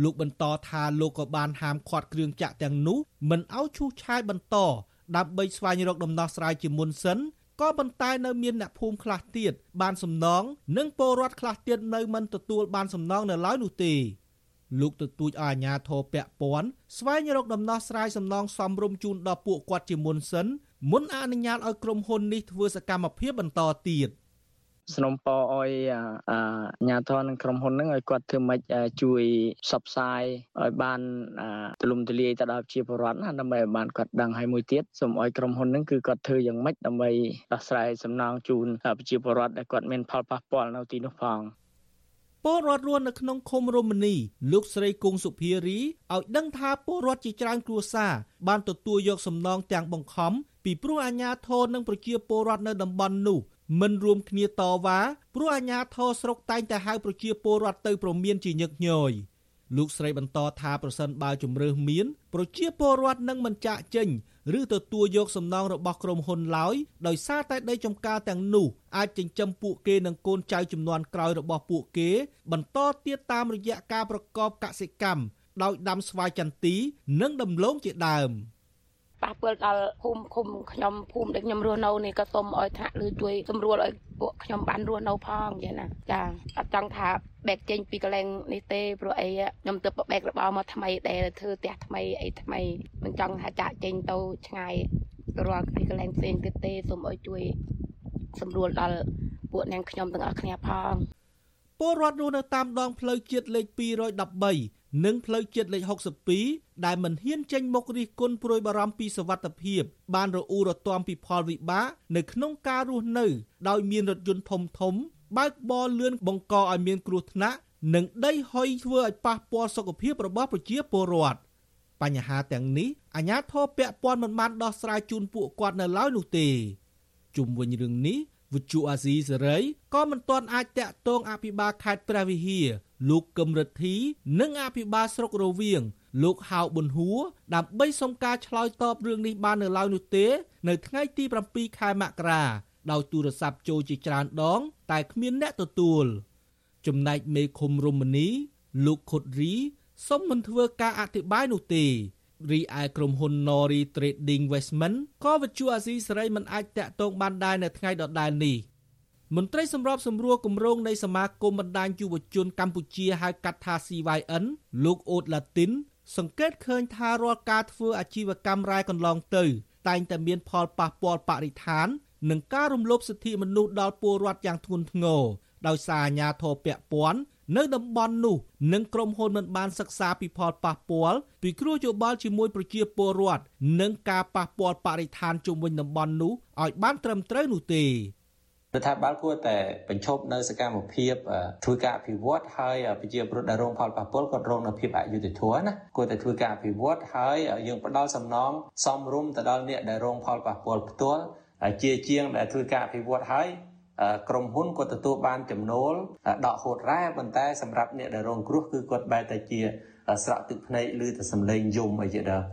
លោកបន្តថាលោកក៏បានហាមឃាត់គ្រឿងចាក់ទាំងនោះមិនឲ្យឈូសឆាយបន្តដើម្បីស្វែងរកដំណោះស្រាយជាមុនសិនក៏ប៉ុន្តែនៅមានអ្នកភូមិខ្លះទៀតបានសំណងនិងពលរដ្ឋខ្លះទៀតនៅមិនទទួលបានសំណងនៅឡើយនោះទេលោកទទូចឲ្យអាជ្ញាធរពាក់ព័ន្ធស្វែងរកដំណោះស្រាយសំណងសមរម្យជូនដល់ពួកគាត់ជាមុនសិនមុនអនុញ្ញាតឲ្យក្រុមហ៊ុននេះធ្វើសកម្មភាពបន្តទៀត สนมปอអយអាញាធរនឹងក្រុមហ៊ុនហ្នឹងឲ្យគាត់ធ្វើម៉េចជួយផ្សព្វផ្សាយឲ្យបានទូលំទូលាយទៅដល់ជាពលរដ្ឋណាដើម្បីឲ្យបានគាត់ដឹងឲ្យមួយទៀតសូមឲ្យក្រុមហ៊ុនហ្នឹងគឺគាត់ធ្វើយ៉ាងម៉េចដើម្បីដោះស្រាយសំណងជូនប្រជាពលរដ្ឋដែលគាត់មានផលប៉ះពាល់នៅទីនោះផងពលរដ្ឋរស់នៅក្នុងឃុំរមនីលោកស្រីគង់សុភារីឲ្យដឹងថាពលរដ្ឋជាច្រើនគ្រួសារបានទទួលយកសំណងទាំងបង្ខំពីព្រោះអាជ្ញាធរនិងប្រជាពលរដ្ឋនៅតំបន់នោះ មិនរួមគ្នាតវ៉ាព្រោះអាជ្ញាធរស្រុកតែងតែហៅប្រជាពលរដ្ឋទៅប្រមានជាញឹកញយលោកស្រីបន្តថាប្រសិនបើជំរើសមានប្រជាពលរដ្ឋនឹងមិនចាក់ចេញឬទទួលយកសំណងរបស់ក្រុមហ៊ុនឡើយដោយសារតែដីចំការទាំងនោះអាចចិញ្ចឹមពួកគេនិងកូនចៅចំនួនក្រោយរបស់ពួកគេ បន្តទៀតតាមរយៈការប្រកបកសិកម្មដោយដាំស្វាយចន្ទី និងដំឡូងជាដើម។ ប៉ះពាល់ដល់ភូមិឃុំខ្ញុំភូមិដែលខ្ញុំរស់នៅនេះក៏សូមឲ្យថ្នាក់ឬជួយសម្រួលឲ្យពួកខ្ញុំបានរស់នៅផងយ៉ាងណាចាអត់ចង់ថាបែកចេញពីកន្លែងនេះទេព្រោះអីខ្ញុំទៅបែករបរមកថ្មីដែលធ្វើផ្ទះថ្មីអីថ្មីមិនចង់ថាចាក់ចេញទៅឆ្ងាយរាល់ពីកន្លែងផ្សេងទៀតទេសូមឲ្យជួយសម្រួលដល់ពួកនាងខ្ញុំទាំងអស់គ្នាផងពលរដ្ឋរស់នៅតាមដងផ្លូវជាតិលេខ213 និងផ្លូវជាតិលេខ62ដែលមិនហ៊ានចេញមុខរិះគន់ព្រួយបារម្ភពីសវត្ថិភាព បានរអ៊ូរទាំពីផលវិបាកនៅក្នុងការរស់នៅ ដោយមានរថយន្តធំធំ បើកបរលឿនបង្កឲ្យមានគ្រោះថ្នាក់និងដីហុយធ្វើឲ្យប៉ះពាល់សុខភាពរបស់ប្រជាពលរដ្ឋបញ្ហាទាំងនេះអាជ្ញាធរពាក់ព័ន្ធមិនបានដោះស្រាយជូនពួកគាត់នៅឡើយនោះទេជុំវិញរឿងនេះ វិទ្យុអាស៊ីសេរីក៏មិនទាន់អាចតាក់ទងអភិបាលខេត្តព្រះវិហារលោកកឹមរិទ្ធី និងអភិបាលស្រុករវៀងលោកហៅប៊ុនហួរដើម្បីសុំការឆ្លើយតបរឿងនេះបាននៅឡើយនោះទេ នៅថ្ងៃទី7ខែមករាដោយទូរស័ព្ទចូលជាច្រើនដង តែគ្មានអ្នកទទួល ចំណែកមេឃុំរមនីលោកខុតរីសុំមិនធ្វើការអធិប្បាយនោះទេ រីឯក្រុមហ៊ុន Nori Trading Investment ក៏វិទ្យុអាស៊ីសេរីមិនអាចតាក់ទងបានដែរនៅថ្ងៃដដែលនេះមន្ត្រីសម្របសម្រួលគម្រោងនៃសមាគមបណ្ដាញយុវជនកម្ពុជាហៅកាត់ថា CYN លោកអូតឡាទីន សង្កេតឃើញថារាល់ការធ្វើអាជីវកម្មរ៉ែកន្លងទៅ តែងតែមានផលប៉ះពាល់បរិស្ថាន និងការរំលោភសិទ្ធិមនុស្សដល់ពលរដ្ឋយ៉ាងធ្ងន់ធ្ងរដោយសារអាជ្ញាធរពាក់ព័ន្ធ នៅតំបន់នោះនិងក្រុមហ៊ុនមិនបានសិក្សាពីផលប៉ះពាល់ពីគ្រោះយោបល់ជាមួយប្រជាពលរដ្ឋនិងការប៉ះពាល់បរិស្ថានជុំវិញតំបន់នោះឲ្យបានត្រឹមត្រូវនោះទេរដ្ឋាភិបាលគួរតែបញ្ឈប់នៅសកម្មភាពធ្វើការអភិវឌ្ឍហើយប្រជាពលរដ្ឋដែលរងផលប៉ះពាល់ក៏រងនៅភាពអយុត្តិធម៌ណាគួរតែធ្វើការអភិវឌ្ឍហើយយើងផ្ដល់សំណងសមរម្យទៅដល់អ្នកដែលរងផលប៉ះពាល់ផ្ទាល់ជាជាងដែលធ្វើការអភិវឌ្ឍហើយ ក្រុមហ៊ុនគាត់ទទួលបានចំណូលដកហូតរ៉ែប៉ុន្តែសម្រាប់អ្នកដែលរងគ្រោះគឺគាត់បែរតែជាស្រក់ទឹកភ្នែកឬតែសម្លេងយំអីជាដើម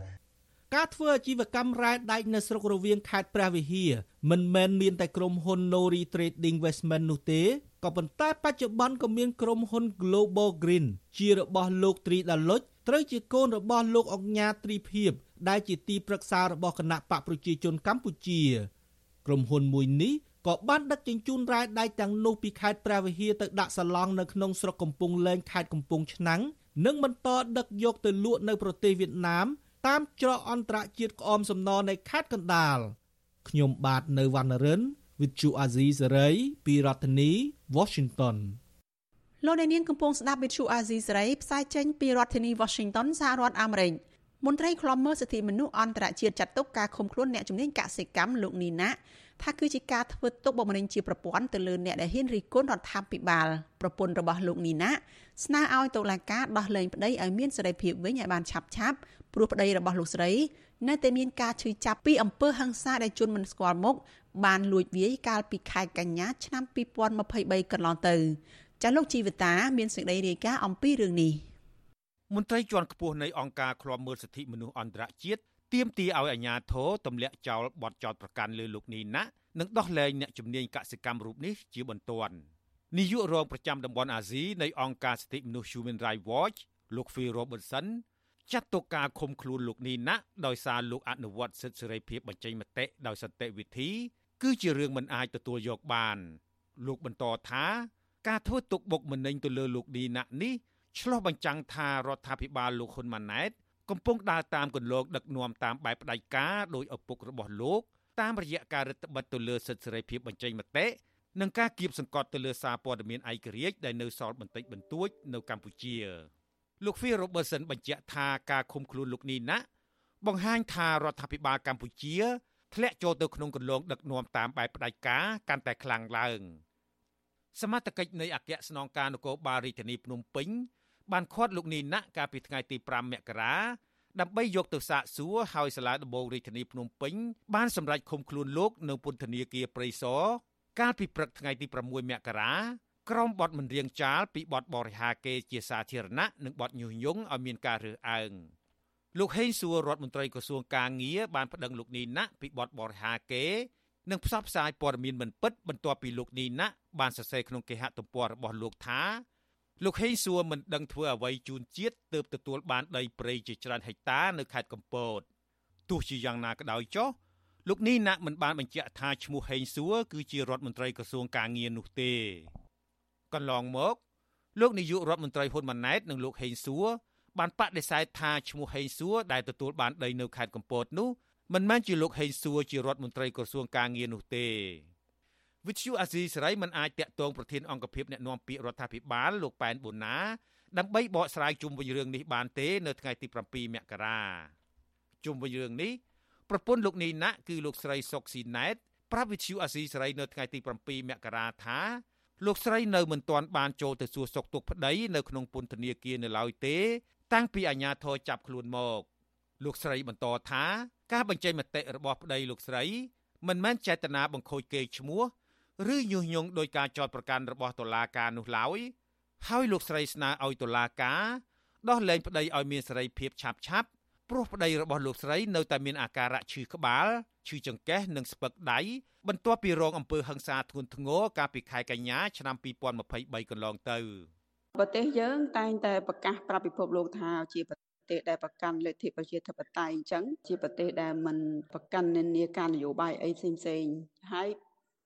ការធ្វើអាជីវកម្មរ៉ែដែកនៅស្រុករវៀងខេត្តព្រះវិហារមិនមែនមានតែក្រុមហ៊ុន Nori Trading Investment នោះទេក៏ប៉ុន្តែបច្ចុប្បន្នក៏មានក្រុមហ៊ុន Global Green ជារបស់លោកត្រីដាលុចត្រូវជាកូនរបស់លោកអង្ញាត្រីភិបដែលជាទីប្រឹក្សារបស់គណៈបកប្រជាជនកម្ពុជា ក្រុមហ៊ុនមួយនេះក៏បានដឹកជញ្ជូនរ៉ែដែកទាំងនោះពីខេត្តព្រះវិហារទៅដាក់សាឡង់នៅក្នុងស្រុកកំពង់លែងខេត្តកំពង់ឆ្នាំងនិងបន្តដឹកយកទៅលក់នៅប្រទេសវៀតណាមតាមច្រកអន្តរជាតិក្អមសំណរនៃខេត្តកណ្ដាលខ្ញុំបាទនៅវណ្ណរិន with Chu Azizi Saray ពីរដ្ឋធានី Washington លោកអ្នកនាងកំពុងស្ដាប់ with Chu Azizi Saray ផ្សាយចេញពីរដ្ឋធានី Washington សហរដ្ឋអាមេរិកមន្ត្រីខ្លំមើលសិទ្ធិមនុស្សអន្តរជាតិចាត់ទុកការឃុំខ្លួនអ្នកជំនាញកសិកម្មលោកនីណា ថាគឺជាការធ្វើទុកបុកម្នេញជាប្រព័ន្ធទៅលើអ្នកដែលហ៊ានរិះគន់រដ្ឋាភិបាលប្រពន្ធរបស់លោកនីណាស្នើឲ្យតុលាការដោះលែងប្តីឲ្យមានសេរីភាពវិញឲ្យបានឆាប់ឆាប់ព្រោះប្តីរបស់លោកស្រីនៅតែមានការឈឺចាប់ពីអំពើហិង្សាដែលជនមិនស្គាល់មុខបានលួចវាយកាលពីខែកញ្ញាឆ្នាំ2023កន្លងទៅចាលោកជីវិតាមានសេចក្តីរាយការណ៍អំពីរឿងនេះមន្ត្រីជាន់ខ្ពស់នៃអង្គការឃ្លាំមើលសិទ្ធិមនុស្សអន្តរជាតិ ទាមទារឲ្យអាជ្ញាធរទម្លាក់ចោលបទចោទប្រកាន់លើលោកនីណានិងដោះលែងអ្នកជំនាញកសិកម្មរូបនេះជាបន្ទាន់នាយករងប្រចាំតំបន់អាស៊ីនៃអង្គការសិទ្ធិមនុស្ស Human Rights Watch លោក Phil Robertson ចាត់ទុកការឃុំខ្លួនលោកនីណាដោយសារលោកអនុវត្តសិទ្ធិសេរីភាពបញ្ចេញមតិដោយសន្តិវិធី គឺជារឿងមិនអាចទទួលយកបាន លោកបន្តថាការធ្វើទុកបុកម្នេញទៅលើលោកនីណានេះឆ្លោះបញ្ចាំងថារដ្ឋាភិបាលលោកហ៊ុនម៉ាណែត កំពុងដើរតាមគន្លងដឹកនាំតាមបែបផ្ដាច់ការដោយឪពុករបស់លោកតាមរយៈការរដ្ឋបិទទៅលើសិទ្ធិសេរីភាពបញ្ចេញមតិនិងការគៀបសង្កត់ទៅលើសារព័ត៌មានឯករាជ្យដែលនៅសល់បន្តិចបន្តួចនៅកម្ពុជាលោក Phil Robertson បញ្ជាក់ថាការឃុំខ្លួនលោកនេះណាបង្ហាញថារដ្ឋាភិបាលកម្ពុជាធ្លាក់ចូលទៅក្នុងគន្លងដឹកនាំតាមបែបផ្ដាច់ការកាន់តែខ្លាំងឡើងសមត្ថកិច្ចនៃអគ្គស្នងការនគរបាលរាជធានីភ្នំពេញ បានឃាត់លោកនេះណាកាលពីថ្ងៃទី5មករាដើម្បីយកទៅសាកសួរហើយសាលាដំបងរាជធានីភ្នំពេញបានសម្រេចឃុំខ្លួនលោកនៅពន្ធនាគារព្រៃសរកាលពីព្រឹកថ្ងៃទី6មករាក្រុមបទមិនរៀងចាលពីបទបរិហាកេជាសាធារណៈនិងបទញុះញង់ឲ្យមានការរើសអើងលោកហេងសួររដ្ឋមន្ត្រីក្រសួងកាងារបានប្តឹងលោកនីណាពីបទបរិហាកេនិងផ្សព្វផ្សាយព័ត៌មានមិនពិតបន្ទាប់ពីលោកនីណាបានសរសេរក្នុងគេហទំព័ររបស់លោកថា លោកហេងសួរមិនដឹងធ្វើអ្វីជូនជាតិទើបទទួលបានដីព្រៃជាច្រើនហិកតានៅខេត្តកំពតទោះជាយ៉ាងណាក៏ដោយចុះលោកនេះណាក់មិនបានបញ្ជាក់ថាឈ្មោះហេងសួរគឺជារដ្ឋមន្ត្រីក្រសួងកាងារនោះទេកន្លងមក លោកនាយករដ្ឋមន្ត្រីហ៊ុនម៉ាណែតនិងលោកហេងសួរបានបដិសេធថាឈ្មោះហេងសួរដែលទទួលបានដីនៅខេត្តកំពតនោះមិនមែនជាលោកហេងសួរជារដ្ឋមន្ត្រីក្រសួងកាងារនោះទេ វិទ្យុអាស៊ីសេរីមិនអាចតាក់ទងប្រធានអង្គភិបអ្នកណែនាំពាក្យរដ្ឋាភិបាលលោកប៉ែនបូណាដើម្បីបកស្រាយជុំវិញរឿងនេះបានទេនៅថ្ងៃទី7មករាជុំវិញរឿងនេះប្រពន្ធលោកនីណាគឺលោកស្រីសុកស៊ីណែតប្រាប់វិទ្យុអាស៊ីសេរីនៅថ្ងៃទី7មករាថាលោកស្រីនៅមិនទាន់បានចូលទៅសួរសុខទុក្ខប្តីនៅក្នុងពន្ធនាគារនៅឡើយទេ តាំងពីអាជ្ញាធរចាប់ខ្លួនមកលោកស្រីបន្តថាការបញ្ចេញមតិរបស់ប្តីលោកស្រីមិនមែនចេតនាបង្ខូចកេរ្តិ៍ឈ្មោះ ឬញុះញង់ដោយការចោទប្រកាន់របស់តុលាការនោះឡើយហើយលោកស្រីស្នើឲ្យតុលាការដោះលែងប្តីឲ្យមានសេរីភាពឆាប់ឆាប់ព្រោះប្តីរបស់លោកស្រីនៅតែមានអាការៈឈឺក្បាលឈឺចង្កេះនិងស្ពឹកដៃបន្ទាប់ពីរងអំពើហិង្សាធ្ងន់ធ្ងរកាលពីខែកញ្ញាឆ្នាំ2023កន្លងទៅប្រទេសយើងតែងតែប្រកាសប្រាប់ពិភពលោកថាជាប្រទេសដែលប្រកាន់លទ្ធិប្រជាធិបតេយ្យអញ្ចឹងជាប្រទេសដែលមិនប្រកាន់និន្នាការនយោបាយអីផ្សេងផ្សេងហើយ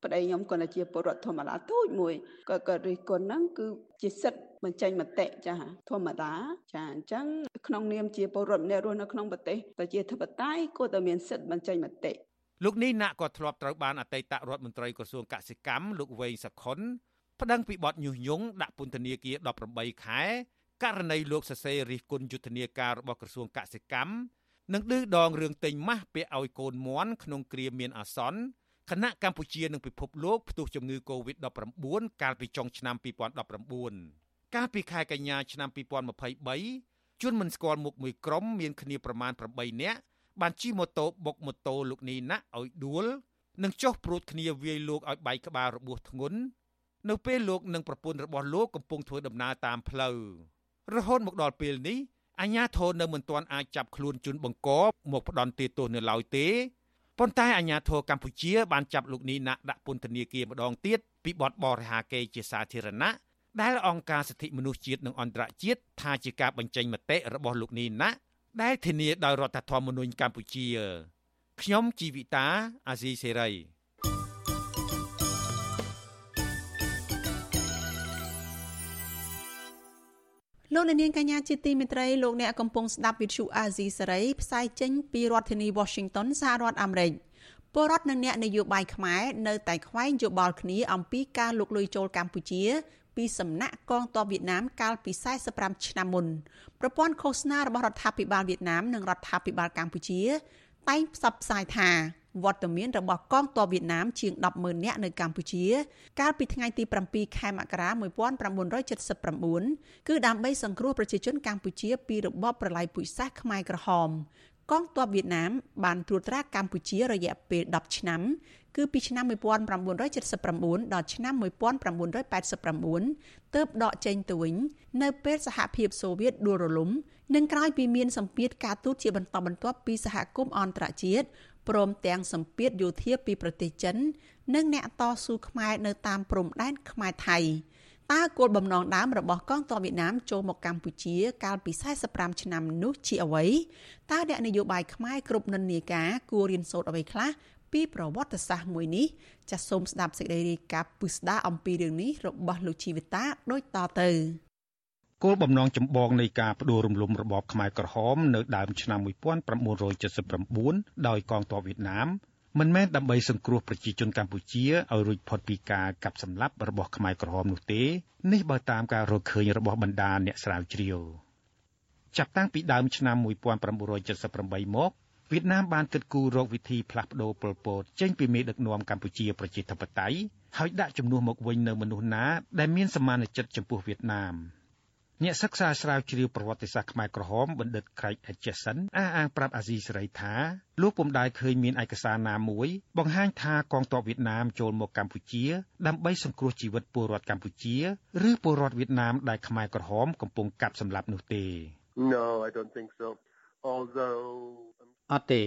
ប្តីខ្ញុំគាត់តែជាពលរដ្ឋធម្មតាទូចមួយក៏គាត់រិះគន់ហ្នឹងគឺជាសិទ្ធិបញ្ចេញមតិចាធម្មតាចាអញ្ចឹងក្នុងនាមជាពលរដ្ឋម្នាក់រស់នៅក្នុងប្រទេសប្រជាធិបតេយ្យគាត់តែមានសិទ្ធិបញ្ចេញមតិលោកនេះណាក់ក៏ធ្លាប់ត្រូវបានអតីតរដ្ឋមន្ត្រីក្រសួងកសិកម្មលោកវែងសខុនប្តឹងពីបទញុះញង់ដាក់ពន្ធនាគារ18ខែករណីលោកសរសេររិះគន់យុទ្ធនាការរបស់ក្រសួងកសិកម្មនិងឌឺដងរឿងទិញម៉ាស់ពាក់ឲ្យកូនមន់ក្នុងគ្រាមានអាសន្ន គណៈកម្ពុជានិងពិភពលោកផ្ទុះជំងឺ Covid-19 កាលពីចុងឆ្នាំ2019កាលពីខែកញ្ញាឆ្នាំ2023ជនមិនស្គាល់មុខមួយក្រុមមានគ្នាប្រមាណ8នាក់បានជិះម៉ូតូបុកម៉ូតូលោកនីណាឲ្យដួលនិងចុះព្រួតគ្នាវាយលោកឲ្យបែកក្បាលរបួសធ្ងន់នៅពេលលោកនិងប្រពន្ធរបស់លោកកំពុងធ្វើដំណើរតាមផ្លូវរហូតមកដល់ពេលនេះអាជ្ញាធរនៅមិនទាន់អាចចាប់ខ្លួនជនបង្កមកផ្ដន់ទោសនៅឡើយទេ ប៉ុន្តែអាជ្ញាធរកម្ពុជាបានចាប់លោកនីណាដាក់ពន្ធនាគារម្ដងទៀតពីបទបរិហាកេរ្តិ៍ជាសាធារណៈដែលអង្គការសិទ្ធិមនុស្សជាតិនិងអន្តរជាតិថាជាការបញ្ចេញមតិរបស់លោកនីណាដែលធានាដោយរដ្ឋធម្មនុញ្ញកម្ពុជាខ្ញុំជីវិតាអាស៊ីសេរី លោកអ្នកនាងកញ្ញាជាទីមេត្រីលោកអ្នកកំពុងស្ដាប់វិទ្យុអាស៊ីសេរីផ្សាយចេញពីរដ្ឋធានី Washington សហរដ្ឋអាមេរិកពលរដ្ឋនិងអ្នកនយោបាយខ្មែរនៅតែខ្វែងយោបល់គ្នាអំពីការលុកលុយចូលកម្ពុជា ពីសំណាក់កងទ័ពវៀតណាមកាលពី45ឆ្នាំមុនប្រព័ន្ធឃោសនារបស់រដ្ឋាភិបាលវៀតណាមនិងរដ្ឋាភិបាលកម្ពុជា តែងផ្សព្វផ្សាយថា វត្តមានរបស់កងទ័ពវៀតណាមជាង100000នាក់នៅកម្ពុជា កាលពីថ្ងៃទី7ខែមករា1979គឺដើម្បីសង្គ្រោះប្រជាជនកម្ពុជាពីរបបប្រល័យពូជសាសន៍ខ្មែរក្រហមកងទ័ពវៀតណាមបានត្រួតត្រាកម្ពុជារយៈពេល10ឆ្នាំគឺពីឆ្នាំ1979ដល់ឆ្នាំ1989ទើបដកចេញទៅវិញនៅពេលសហភាពសូវៀតដួលរលំ និងក្រោយពីមានសម្ពាធការទូតជាបន្តបន្ទាប់ពីសហគមន៍អន្តរជាតិ ព្រមទាំងសម្ពាធយោធាពីប្រទេសចិន និងអ្នកតស៊ូខ្មែរនៅតាមព្រំដែនខ្មែរថៃតើគោលបំណងដើមរបស់កងទ័ពវៀតណាមចូលមកកម្ពុជា កាលពី45ឆ្នាំនោះជាអ្វីតើអ្នកនយោបាយខ្មែរគ្រប់និន្នាការគួររៀនសូត្រអ្វីខ្លះពីប្រវត្តិសាស្ត្រមួយនេះចាសសូមស្ដាប់សេចក្តីរាយការណ៍ពុស្ដាអំពីរឿងនេះរបស់លោកជីវិតាដូចតទៅ គោលបំណងចម្បងនៃការផ្ដួលរំលំរបបខ្មែរក្រហមនៅដើមឆ្នាំ1979ដោយកងទ័ពវៀតណាមមិនមែនដើម្បីសង្គ្រោះប្រជាជនកម្ពុជាឲ្យរួចផុតពីការកាប់សម្លាប់របស់ខ្មែរក្រហមនោះទេនេះបើតាមការរកឃើញរបស់បណ្ដាអ្នកស្រាវជ្រាវចាប់តាំងពីដើមឆ្នាំ1978មកវៀតណាមបានគិតគូររកវិធីផ្លាស់ប្តូរប៉ុលពតចេញពីមេដឹកនាំកម្ពុជាប្រជាធិបតេយ្យហើយដាក់ជំនួសមកវិញនៅមនុស្សណាដែលមានសមានចិត្តចំពោះវៀតណាម អ្នកសិក្សាស្រាវជ្រាវប្រវត្តិសាស្ត្រខ្មែរក្រហមបណ្ឌិត Craig Acheson អះអាងប្រាប់អាស៊ីសេរីថាលោកពុំដែលឃើញមានឯកសារណាមួយបង្ហាញថាកងទ័ពវៀតណាមចូលមកកម្ពុជា ដើម្បីសង្គ្រោះជីវិតពលរដ្ឋកម្ពុជាឬពលរដ្ឋវៀតណាមដែលខ្មែរក្រហមកំពុងកាប់សម្លាប់នោះទេ No I don't think so although អត់ទេ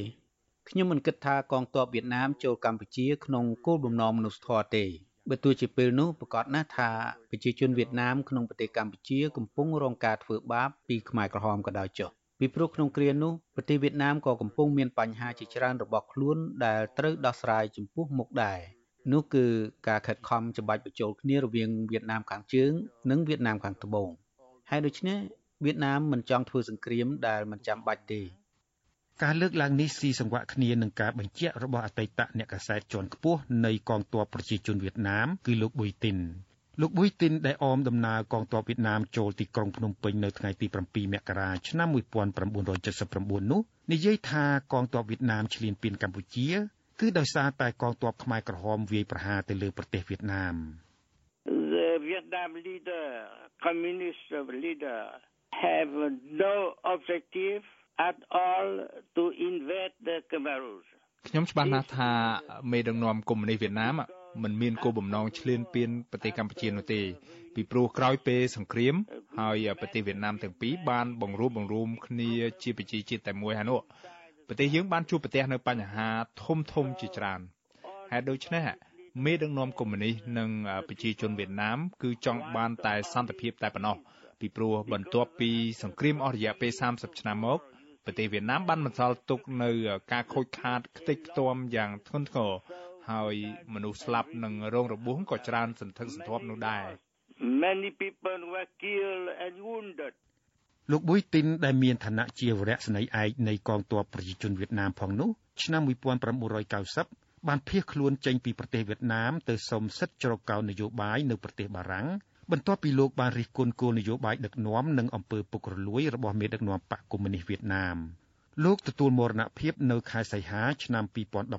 ខ្ញុំមិនគិតថាកងទ័ពវៀតណាមចូលកម្ពុជាក្នុងគោលបំណងមនុស្សធម៌ទេ បើទោះជាពេលនោះប្រកាសណាស់ថាប្រជាជនវៀតណាមក្នុងប្រទេសកម្ពុជាកំពុងរងការធ្វើបាបពីខ្មែរក្រហមក៏ដោយចុះពីព្រោះក្នុងគ្រានោះប្រទេសវៀតណាមក៏កំពុងមានបញ្ហាជាច្រើនរបស់ខ្លួនដែលត្រូវដោះស្រាយចំពោះមុខដែរនោះគឺការខិតខំច្បាច់បញ្ចូលគ្នារវាងវៀតណាមខាងជើង និងវៀតណាមខាងត្បូងហើយដូច្នេះវៀតណាមមិនចង់ធ្វើសង្គ្រាមដែលមិនចាំបាច់ទេ ការលើកឡើងនេះស៊ីសង្វាក់គ្នានឹងការបញ្ជាក់របស់អតីតអ្នកកាសែតជាន់ខ្ពស់នៃកងទ័ពប្រជាជនវៀតណាមគឺលោកប៊ុយទីនលោកប៊ុយទីនដែលអមដំណើរកងទ័ពវៀតណាមចូលទីក្រុងភ្នំពេញនៅថ្ងៃទី7មករាឆ្នាំ1979នោះនិយាយថាកងទ័ពវៀតណាមឈ្លានពានកម្ពុជាគឺដោយសារតែកងទ័ពខ្មែរក្រហមវាយប្រហារទៅលើប្រទេសវៀតណាម The Vietnam leader communist leader have no objective at all to invade the Cameroon ខ្ញុំច្បាស់ណាស់ថាមេដឹកនាំកុម្មុយនីសវៀតណាមមិនមានគោលបំណងឈ្លានពានប្រទេសកម្ពុជានោះទេពីព្រោះក្រោយពេលសង្គ្រាមហើយប្រទេសវៀតណាមទាំងពីរបានបង្រួបបង្រួមគ្នាជាប្រជាជាតិតែមួយហើយនោះប្រទេសយើងបានជួបប្រទះនៅបញ្ហាធំធំជាច្រើនហេតុដូច្នេះមេដឹកនាំកុម្មុយនីសនិងប្រជាជនវៀតណាមគឺចង់បានតែសន្តិភាពតែប៉ុណ្ណោះពីព្រោះបន្ទាប់ពីសង្គ្រាមអស់រយៈពេល30ឆ្នាំមក ប្រទេសវៀតណាមបានបន្សល់ទុកនៅការខូចខាតខ្ទេចខ្ទាំយ៉ាងធ្ងន់ធ្ងរហើយមនុស្សស្លាប់និងរងរបួសក៏ច្រើនសន្ធឹកសន្ធាប់នោះដែរ Many people were killed and wounded លោកប៊ុយទីនដែលមានឋានៈជាវរៈស្នេហ៍ឯកនៃកងទ័ពប្រជាជនវៀតណាមផងនោះឆ្នាំ1990បានភៀសខ្លួនចេញពីប្រទេសវៀតណាមទៅសុំសិទ្ធិជ្រកកោននយោបាយនៅប្រទេសបារាំង បន្ទាប់ពីលោកបានរិះគន់គោលនយោបាយដឹកនាំនិងអំពើពុករលួយរបស់មេដឹកនាំបកកុម្មុយនីសវៀតណាមលោកទទួលមរណភាពនៅខែសីហាឆ្នាំ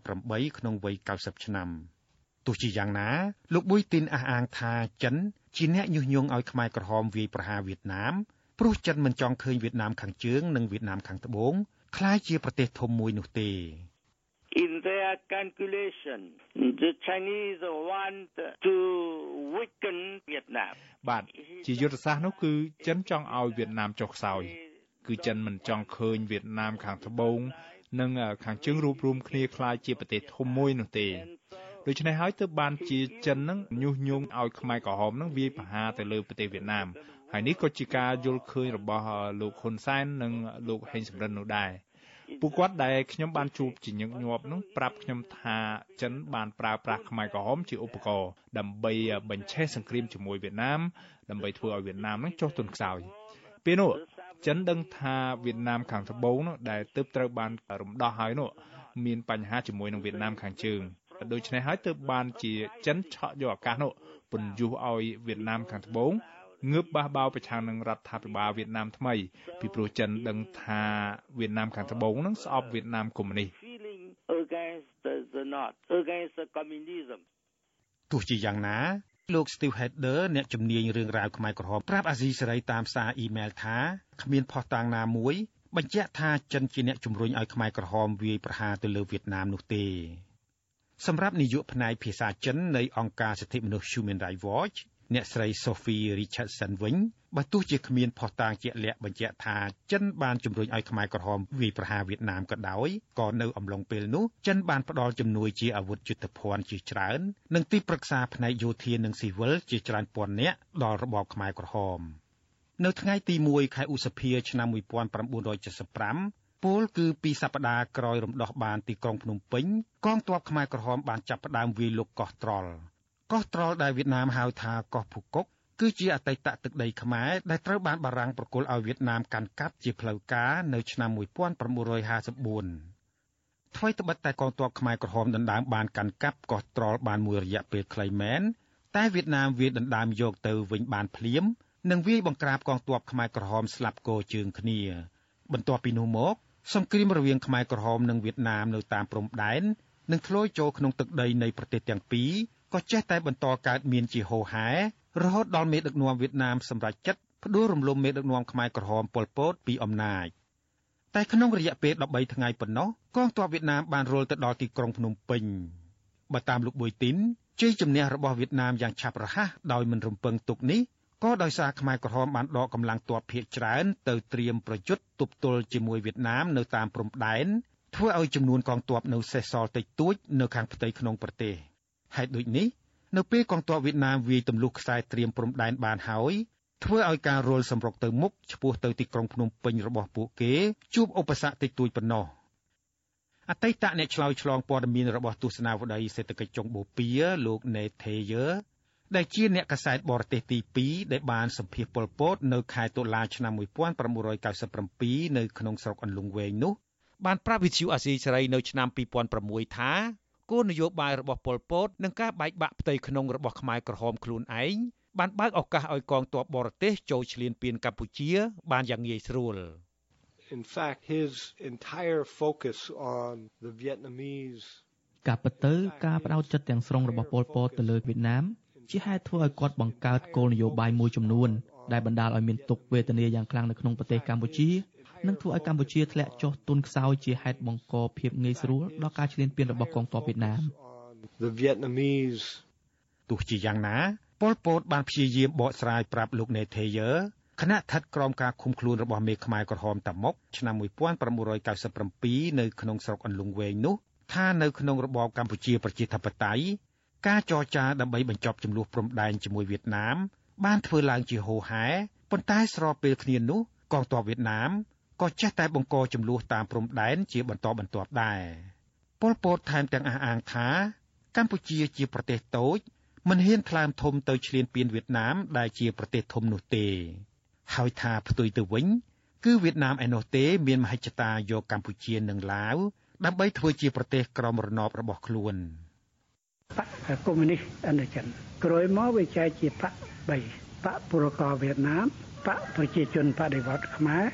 2018ក្នុងវ័យ90ឆ្នាំទោះជាយ៉ាងណាលោកប៊ុយទីនអះអាងថាចិនជាអ្នកញុះញង់ឲ្យខ្មែរក្រហមវាយប្រហារវៀតណាមព្រោះចិនមិនចង់ឃើញវៀតណាមខាងជើងនិងវៀតណាមខាងត្បូងក្លាយជាប្រទេសធំមួយនោះទេ in their calculation the chinese want to weaken vietnam បាទជាយុទ្ធសាស្ត្រនោះគឺចិនចង់ឲ្យវៀតណាមចុះខ្សោយគឺចិនមិនចង់ឃើញវៀតណាមខាងត្បូងនិងខាងជើងរួបរวมគ្នាคล้ายជាប្រទេសធំមួយនោះទេដូច្នេះហើយទើបបានជាចិននឹងញុះញង់ឲ្យខ្មែរក្រហមនឹងវាយប្រហារទៅលើប្រទេសវៀតណាមហើយនេះក៏ជាការយល់ឃើញរបស់លោកហ៊ុនសែននិងលោកហេងសំរិននោះដែរ ពួកគាត់ដែលខ្ញុំបានជួបជាញឹកញាប់នោះប្រាប់ខ្ញុំថាចិនបានប្រើប្រាស់ខ្មែរក្រហមជាឧបករណ៍ដើម្បីបញ្ឆេះសង្គ្រាមជាមួយវៀតណាមដើម្បីធ្វើឲ្យវៀតណាមនឹងចុះទុនខ្សោយពេលនោះចិនដឹងថាវៀតណាមខាងត្បូងនោះដែលទើបត្រូវបានរំដោះហើយនោះមានបញ្ហាជាមួយនឹងវៀតណាមខាងជើងដូច្នេះហើយទើបបានជាចិនឆក់យកឱកាសនោះពន្យុះឲ្យវៀតណាមខាងត្បូង ងើបបះបោប្រឆាំងនឹងរដ្ឋាភិបាលវៀតណាមថ្មីពីព្រោះចិនដឹងថាវៀតណាមខាងត្បូងនឹងស្អប់វៀតណាមកុម្មុយនីស against the north against the communism ទោះជាយ៉ាងណាលោក Steve Header អ្នកជំនាញរឿងរ៉ាវខ្មែរក្រហមប្រាប់អាស៊ីសេរីតាមសារអ៊ីមែលថាគ្មានភស្តុតាងណាមួយបញ្ជាក់ថាចិនជាអ្នកជំរុញឲ្យខ្មែរក្រហមវាយប្រហារទៅលើវៀតណាមនោះទេសម្រាប់នាយកផ្នែកភាសាចិននៃអង្គការសិទ្ធិមនុស្ស Human Rights Watch អ្នកស្រី Sophie Richardson វិញបើទោះជាគ្មានភស្តុតាងជាក់លាក់បញ្ជាក់ថាចិនបានជំរុញឲ្យខ្មែរក្រហមវាយប្រហារវៀតណាមក៏ដោយក៏នៅអំឡុងពេលនោះចិនបានផ្ដល់ជំនួយជាអាវុធយុទ្ធភ័ណ្ឌជាច្រើននិងទីប្រឹក្សាផ្នែកយោធានិងស៊ីវិលជាច្រើនពាន់នាក់ដល់របបខ្មែរក្រហមនៅថ្ងៃទី1ខែឧសភាឆ្នាំ1975ពលគឺពីសប្តាហ៍ក្រោយរំដោះបានទីក្រុងភ្នំពេញកងទ័ពខ្មែរក្រហមបានចាប់ផ្ដើមវាយលុកកោះត្រល់ កោះត្រល់ដែលវៀតណាមហៅថាកោះភូកុកគឺជាអតីតទឹកដីខ្មែរដែលត្រូវបានបារាំងប្រគល់ឲ្យវៀតណាមកាន់កាប់ជាផ្លូវការនៅឆ្នាំ1954ថ្មីត្បិតតែកងទ័ពខ្មែរក្រហមដណ្ដើមបានកាន់កាប់កោះត្រល់បានមួយរយៈពេលខ្លីមែនតែវៀតណាមវាដណ្ដើមយកទៅវិញបានភ្លាមនិងវាយបង្ក្រាបកងទ័ពខ្មែរក្រហមស្លាប់គោជើងគ្នា បន្ទាប់ពីនោះមកសង្គ្រាមរវាងខ្មែរក្រហមនិងវៀតណាមនៅតាមព្រំដែននឹងធ្លាយចូលក្នុងទឹកដីនៃប្រទេសទាំងពីរ ក៏ចេះតែបន្តកើតមានជាហូរហែរហូតដល់មេដឹកនាំវៀតណាមសម្រេចចិត្តផ្ដួលរំលំមេដឹកនាំខ្មែរក្រហមប៉ុលពតពីអំណាចតែក្នុងរយៈពេល13ថ្ងៃប៉ុណ្ណោះកងទ័ពវៀតណាមបានរុលទៅដល់ទីក្រុងភ្នំពេញបើតាមលោកប៊ុយទីនជ័យជំនះរបស់វៀតណាមយ៉ាងឆាប់រហ័សដោយមិនរំពឹងទុកនេះក៏ដោយសារខ្មែរក្រហមបានដកកម្លាំងទ័ពភៀកច្រើនទៅត្រៀមប្រយុទ្ធទប់ទល់ជាមួយវៀតណាមនៅតាមព្រំដែនធ្វើឲ្យចំនួនកងទ័ពនៅសេសសល់តិចតួចនៅខាងផ្ទៃក្នុងប្រទេស ហេតុដូចនេះនៅពេលកងទ័ពវៀតណាមវាយទម្លុះខ្សែត្រៀមព្រំដែនបានហើយធ្វើឲ្យការរុលសម្រុកទៅមុខឆ្ពោះទៅទីក្រុងភ្នំពេញរបស់ពួកគេជួបឧបសគ្គតិចតួចប៉ុណ្ណោះអតីតអ្នកឆ្លើយឆ្លងព័ត៌មានរបស់ទស្សនាវដ្តីសេដ្ឋកិច្ចចុងបូព៌ាលោកណេថេយើដែលជាអ្នកកសែតបរទេសទី2ដែលបានសម្ភាសប៉ុលពតនៅខែតុលាឆ្នាំ1997នៅក្នុងស្រុកអន្លង់វែងនោះបានប្រាប់វិទ្យុអាស៊ីសេរីនៅឆ្នាំ2006ថា គោលនយោបាយរបស់ប៉ុលពតនិងការបែកបាក់ផ្ទៃក្នុងរបស់ខ្មែរក្រហមខ្លួនឯងបានបើកឱកាសឲ្យកងទ័ពបរទេសចូលឈ្លានពានកម្ពុជា បានយ៉ាងងាយស្រួល In fact his entire focus on the Vietnamese ការពិតទៅការបដោតចិត្តទាំងស្រុងរបស់ប៉ុលពតទៅលើវៀតណាមជាហេតុធ្វើឲ្យគាត់បង្កើតគោលនយោបាយមួយចំនួនដែលបណ្ដាលឲ្យមានទុក្ខវេទនាយ៉ាងខ្លាំងនៅក្នុងប្រទេសកម្ពុជា និងធ្វើឲ្យកម្ពុជាធ្លាក់ចុះទុនខ្សោយជាហេតុបង្កភាពងាយស្រួលដល់ការឈ្លានពានរបស់កងទ័ពវៀតណាម The Vietnamese ទោះជាយ៉ាងណាប៉ុលពតបានព្យាយាមបកស្រាយប្រាប់លោកណេថេយើគណៈស្ថិតក្រោមការឃុំខ្លួនរបស់មេខ្មែរក្រហមតាមុកឆ្នាំ1997នៅក្នុងស្រុកអន្លង់វែងនោះថានៅក្នុងរបបកម្ពុជាប្រជាធិបតេយ្យការចរចាដើម្បីបញ្ចប់ចំនួនព្រំដែនជាមួយវៀតណាមបានធ្វើឡើងជាហូរហែប៉ុន្តែស្របពេលគ្នានោះកងទ័ពវៀតណាម ក៏ចេះតែបង្កចំនួនតាមព្រំដែនជាបន្តបន្ទាប់ដែរប៉ុលពតថែមទាំងអះអាងថាកម្ពុជាជាប្រទេសតូចមិនហ៊ានថ្លើមធំទៅឈ្លានពានវៀតណាមដែលជាប្រទេសធំនោះទេ ហើយថាផ្ទុយទៅវិញ គឺវៀតណាមឯណោះទេ មានមហិច្ឆតាយកកម្ពុជានិងឡាវដើម្បីធ្វើជាប្រទេសក្រមរណបរបស់ខ្លួនបកកុម្មុយនីសឥណ្ឌចិនក្រោយមកវាចែកជាបក3បកពលករវៀតណាមបកប្រជាជនបដិវត្តខ្មែរ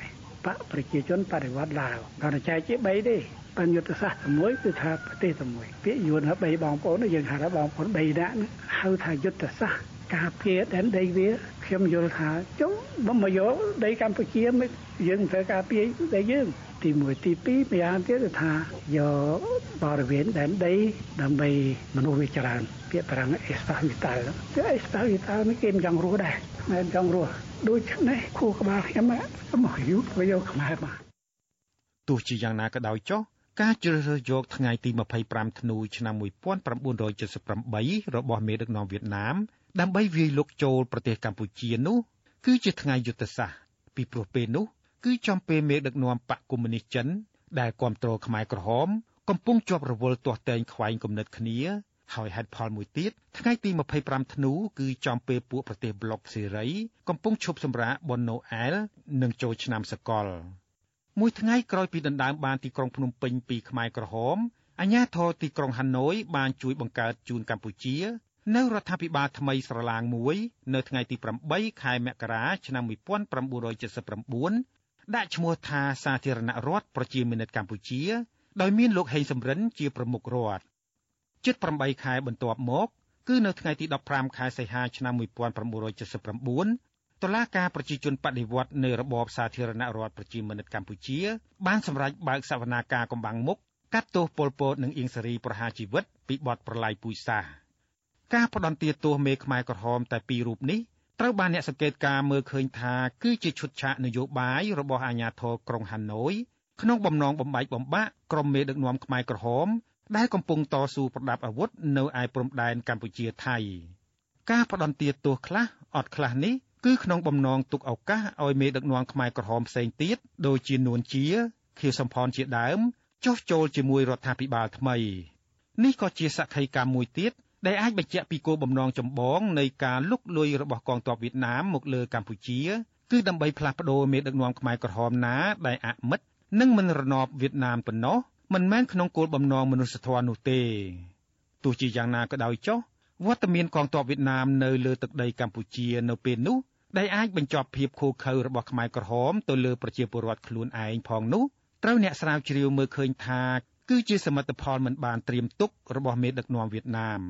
បកប្រជាជនបដិវត្តឡាវដល់ចែកជា3ទេបញ្យុទ្ធសាស្ត្រតែមួយគឺថាប្រទេសតែមួយពាក្យយួនថា3បងប្អូនយើងហៅថាបងប្អូន3នាក់ហៅថាយុទ្ធសាស្ត្រ ការពារដែនដីវាខ្ញុំយល់ថាចុះបើមកយកដីកម្ពុជាមិនយើងត្រូវការពារដីយើង ទី1ទី2ម្យ៉ាងទៀតគឺថាយកបរិវេណដែនដីដើម្បីមនុស្សវាច្រើនពាក្យប្រាំងអេស្តាវីតាល់គឺអេស្តាវីតាល់នេះគេមិនចង់រស់ដែរមិនចង់រស់ដូច្នេះគូក្បាលខ្ញុំមកយូរទៅយកខ្មែរមកទោះជាយ៉ាងណាក៏ដោយចុះការជ្រើសរើសយកថ្ងៃទី25ធ្នូឆ្នាំ1978របស់មេដឹកនាំវៀតណាម ដើម្បីវាយលុកចូលប្រទេសកម្ពុជានោះគឺជាថ្ងៃយុទ្ធសាស្ត្រពីព្រោះពេលនោះគឺចំពេលមេដឹកនាំបកកុម្មុយនីសចិនដែលគ្រប់គ្រងខ្មែរក្រហមកំពុងជាប់រវល់ទាស់តែងខ្វែងគំនិតគ្នាហើយហេតុផលមួយទៀតថ្ងៃទី25ធ្នូគឺចំពេលពួកប្រទេសប្លុកសេរីកំពុងឈប់សម្រាកបុណ្យណូអែលនិងចូលឆ្នាំសកលមួយថ្ងៃក្រោយពីដណ្ដើមបានទីក្រុងភ្នំពេញពីខ្មែរក្រហមអាជ្ញាធរទីក្រុងហាណូយបានជួយបង្កើតជូនកម្ពុជា នៅរដ្ឋាភិបាលថ្មីស្រឡាងមួយ នៅថ្ងៃទី8ខែមករាឆ្នាំ1979ដាក់ឈ្មោះថាសាធារណរដ្ឋប្រជាមានិតកម្ពុជា ដោយមានលោកហេងសំរិនជាប្រមុខរដ្ឋជិត8ខែបន្ទាប់មក គឺនៅថ្ងៃទី15ខែសីហាឆ្នាំ1979តុលាការប្រជាជនបដិវត្តនៅរបបសាធារណរដ្ឋប្រជាមានិតកម្ពុជា បានសម្រេចបើកសវនាការកំបាំងមុខកាត់ទោសពលពតនិងអៀងសារីប្រហារជីវិតពីបទប្រល័យពូជសាសន៍ ការផ្ដន្ទាទោសមេខ្មែរក្រហមតែពីររូបនេះត្រូវបានអ្នកសង្កេតការមើលឃើញថាគឺជាឈុតឆាកនយោបាយរបស់អាជ្ញាធរក្រុងហាណូយក្នុងបំណងបំបែកបំបាក់ក្រុមមេដឹកនាំខ្មែរក្រហមដែលកំពុងតស៊ូប្រដាប់អាវុធនៅឯព្រំដែនកម្ពុជាថៃការផ្ដន្ទាទោសខ្លះអត់ខ្លះនេះគឺក្នុងបំណងទុកឱកាសឲ្យមេដឹកនាំខ្មែរក្រហមផ្សេងទៀតដូចជានួនជាខៀវសំផនជាដើមចុះចូលជាមួយរដ្ឋាភិបាលថ្មីនេះក៏ជាសក្ខីកម្មមួយទៀត ដែលអាចបញ្ជាក់ពីគោលបំណងចម្បងនៃការលុកលុយរបស់កងទ័ពវៀតណាមមកលើកម្ពុជាគឺដើម្បីផ្លាស់ប្តូរមេដឹកនាំខ្មែរក្រហមណាដែលអមិតនិងមិនរណបវៀតណាមប៉ុណ្ណោះមិនមែនក្នុងគោលបំណងមនុស្សធម៌នោះទេទោះជាយ៉ាងណាក៏ដោយចុះវត្តមានកងទ័ពវៀតណាមនៅលើទឹកដីកម្ពុជានៅពេលនោះដែលអាចបញ្ចប់ភាពឃោឃៅរបស់ខ្មែរក្រហមទៅលើប្រជាពលរដ្ឋខ្លួនឯងផងនោះត្រូវអ្នកស្រាវជ្រាវមើលឃើញថាគឺជាសមិទ្ធផលមិនបានត្រៀមទុករបស់មេដឹកនាំវៀតណាម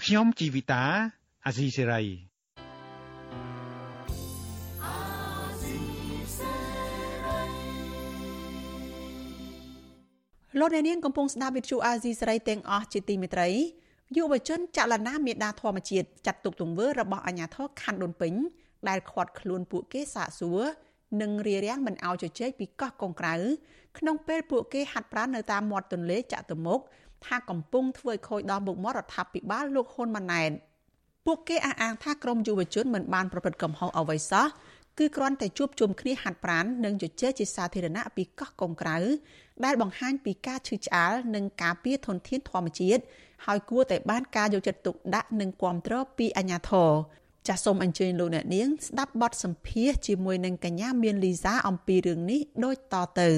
ខ្ញុំជីវិតាអាស៊ីសេរីលោកអ្នកនាងកំពុងស្ដាប់វិទ្យុអាស៊ីសេរីទាំងអស់ជាទីមេត្រីយុវជនចលនាមេដាធម្មជាតិចាត់ទុកទង្វើរបស់អាញាធរខណ្ឌដូនពេញដែលខាត់ខ្លួនពួកគេសាកសួរនិងរារាំងមិនឲ្យជជែកពីកោះកុងក្រៅក្នុងពេលពួកគេហាត់ប្រាណនៅតាមមាត់ទន្លេចាក់ទៅមុខ ថាកំពុងធ្វើឲ្យខូចដល់មុខមាត់រដ្ឋាភិបាលលោកហ៊ុនម៉ាណែតពួកគេអះអាងថាក្រមយុវជនមិនបានប្រព្រឹត្តកំហុសអ្វីសោះគឺគ្រាន់តែជួបជុំគ្នាហាត់ប្រាណនិងជជែកជាសាធារណៈពីកោះកុងក្រៅដែលបង្ហាញពីការឈឺឆ្អាលនិងការពារធនធានធម្មជាតិហើយគួរតែបានការយកចិត្តទុកដាក់និងគ្រប់គ្រងពីអាជ្ញាធរចាសសូមអញ្ជើញលោកអ្នកនាងស្ដាប់បទសម្ភាសជាមួយនឹងកញ្ញាមានលីសាអំពីរឿងនេះដូចតទៅ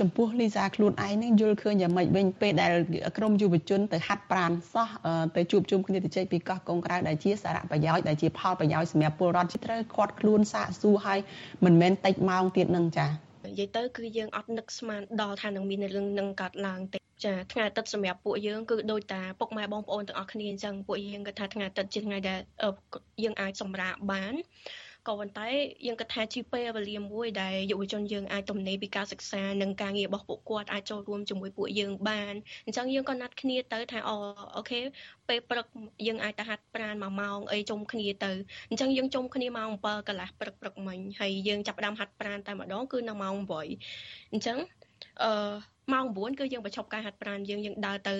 ចំពោះលីសាខ្លួនឯងនឹងយល់ឃើញយ៉ាងម៉េចវិញពេលដែលក្រមយុវជនទៅហាត់ប្រាណសោះទៅជួបជុំគ្នាទៅជែកពីកោះកុងក្រៅដែលជាសារៈប្រយោជន៍ដែលជាផលប្រយោជន៍សម្រាប់ពលរដ្ឋជាត្រូវខាត់ខ្លួនសាកសួរហើយមិនមែនតិចម៉ោងទៀតនឹងចា៎និយាយទៅគឺយើងអត់នឹកស្មានដល់ថានឹងមានរឿងនឹងកើតឡើងទេចាថ្ងៃអាទិត្យសម្រាប់ពួកយើងគឺដូចតាពុកម៉ែបងប្អូនទាំងអស់គ្នាអញ្ចឹងពួកយើងគាត់ថាថ្ងៃអាទិត្យជាថ្ងៃដែលយើងអាចសម្រាកបាន ក៏ប៉ុន្តែយើងគិតថាជាពេលវេលាមួយដែលយុវជនយើងអាចទំនេរពីការសិក្សានិងការងាររបស់ពួកគាត់អាចចូលរួមជាមួយពួកយើងបានអញ្ចឹងយើងក៏ណាត់គ្នាទៅថាអូអូខេពេលព្រឹកយើងអាចទៅហាត់ប្រាណមួយម៉ោងអីជុំគ្នាទៅអញ្ចឹងយើងជុំគ្នាម៉ោង7កន្លះព្រឹកព្រឹកមិញហើយយើងចាប់ផ្ដើមហាត់ប្រាណតែម្ដងគឺនៅម៉ោង8អញ្ចឹងអឺ ម៉ោង9គឺយើងបញ្ឈប់ការហាត់ប្រាណយើងយើងដើរទៅ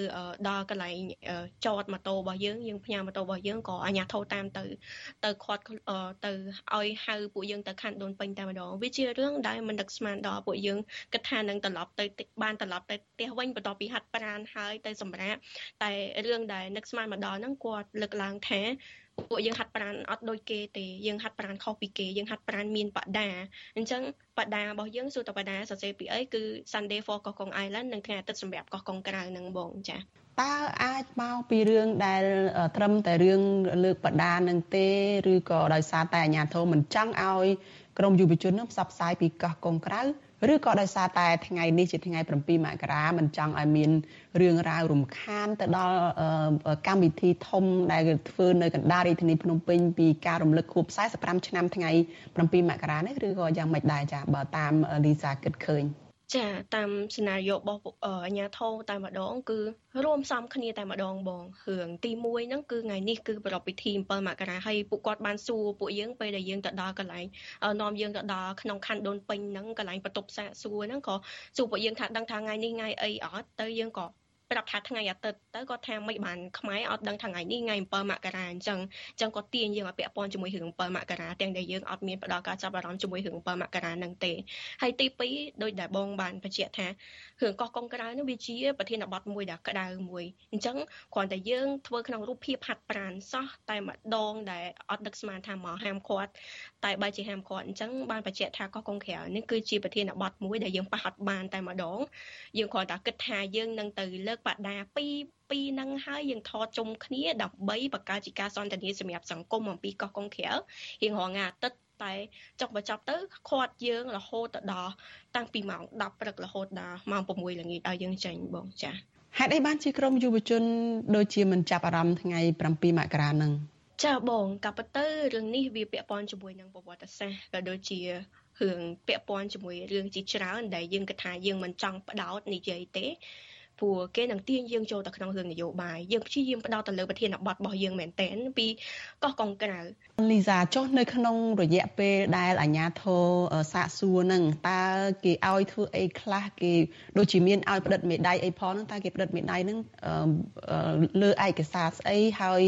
ដល់កន្លែងចតម៉ូតូរបស់យើងយើងផ្ញើម៉ូតូរបស់យើងក៏អាជ្ញាធរតាមទៅទៅខាត់ទៅឲ្យហៅពួកយើងទៅខណ្ឌដូនពេញតែម្ដងវាជារឿងដែលមិនដឹកស្មានដល់ពួកយើងគិតថានឹងត្រឡប់ទៅបានត្រឡប់ទៅផ្ទះវិញបន្ទាប់ពីហាត់ប្រាណហើយទៅសម្រាប់តែរឿងដែលនឹកស្មានមកដល់ហ្នឹងគាត់លើកឡើងថា ពួកយើងហាត់ប្រាណអត់ដូចគេទេយើងហាត់ប្រាណខុសពីគេយើងហាត់ប្រាណមានបដាអញ្ចឹងបដារបស់យើងសួរតបដាសរសេរពីអីគឺ Sunday for កោះកុង Island និងថ្ងៃអាទិត្យសម្រាប់កោះកុងក្រៅនឹងបងចា៎តើអាចមកពីរឿងដែលត្រឹមតែរឿងលើកបដានឹងទេឬក៏ដោយសារតែអាជ្ញាធរមិនចង់ឲ្យក្រមយុវជននឹងផ្សព្វផ្សាយពីកោះកុងក្រៅ ឬក៏ដោយសារតែថ្ងៃនេះជាថ្ងៃ7មករាមិនចង់ឲ្យមានរឿងរ៉ាវរំខានទៅដល់កម្មវិធីធំដែលធ្វើនៅកណ្ដាលរាជធានីភ្នំពេញពីការរំលឹកខួប45ឆ្នាំថ្ងៃ7មករានេះឬក៏យ៉ាងម៉េចដែរចាបើតាមលីសាគិតឃើញ ចាតាមសេណារីយ៉ូរបស់អាញាធងតែម្ដង គឺរួមផ្សំគ្នាតែម្ដងបងរឿងទី1ហ្នឹងគឺថ្ងៃនេះគឺប្រពៃពិធី7មករាហើយពួកគាត់បានសួរពួកយើងពេលដែលយើងទៅដល់កន្លែងនាំយើងទៅដល់ក្នុងខណ្ឌដូនពេញហ្នឹងកន្លែងបន្ទប់សាកសួរហ្នឹងក៏សួរពួកយើងថាដឹងថាថ្ងៃនេះថ្ងៃអីអត់ទៅយើងក៏ ប្រាប់ថាថ្ងៃអាទិត្យទៅគាត់ថាមិនបានខ្មែរអត់ដឹងថាថ្ងៃនេះថ្ងៃ7មករាអញ្ចឹងអញ្ចឹងគាត់ទាញយើងឲ្យពាក់ព័ន្ធជាមួយរឿង7មករាទាំងដែលយើងអត់មានផ្ដល់ការចាប់អារម្មណ៍ជាមួយរឿង7មករានឹងទេហើយទី2ដោយដែលបងបានបញ្ជាក់ថារឿងកោះកុងក្រៅនោះវាជាប្រធានបទមួយដែលក្តៅមួយអញ្ចឹងគ្រាន់តែយើងធ្វើក្នុងរូបភាពហាត់ប្រាណសោះតែម្ដងដែលអត់ដឹកស្មានថាមកហាមឃាត់តែបើជាហាមឃាត់អញ្ចឹងបានបញ្ជាក់ថាកោះកុងក្រៅនេះគឺជាប្រធានបទមួយដែលយើងប៉ះអត់បានតែម្ដងយើងគ្រាន់តែគិតថាយើងនឹងទៅលើកបដាពីពីនឹងហើយយើងថតជុំគ្នាដើម្បីបង្កើតជាការសន្ទនាសម្រាប់សង្គមអំពីកោះកុងក្រៅរៀងរាល់ថ្ងៃអាទិត្យតែចុះបញ្ចប់ទៅខាត់យើងរហូតទៅដល់តាំងពីម៉ោង10ព្រឹករហូតដល់ម៉ោង6ល្ងាចឲ្យយើងចេញបងចា៎ហេតុអីបានជាក្រុមយុវជនដូចជាមិនចាប់អារម្មណ៍ថ្ងៃ7មករានឹងចាបងកាប់ទៅរឿងនេះវាពាក់ព័ន្ធជាមួយនឹងប្រវត្តិសាស្ត្រក៏ដូចជារឿងពាក់ព័ន្ធជាមួយរឿងជាច្រើនដែលយើងគិតថាយើងមិនចង់បដោតនិយាយទេ ព្រោះគេនឹងទាញយើងចូលទៅក្នុងរឿងនយោបាយយើងព្យាយាមផ្ដោតទៅលើប្រធានបទរបស់យើងមែនតែនពីកោះកុងក្រៅលីសាចុះនៅក្នុងរយៈពេលដែលអាញាធរសាកសួរនឹងតើគេឲ្យធ្វើអីខ្លះគេដូចជាមានឲ្យផ្តិតមេដៃអីផងហ្នឹងតើគេផ្តិតមេដៃហ្នឹងលើឯកសារស្អីហើយ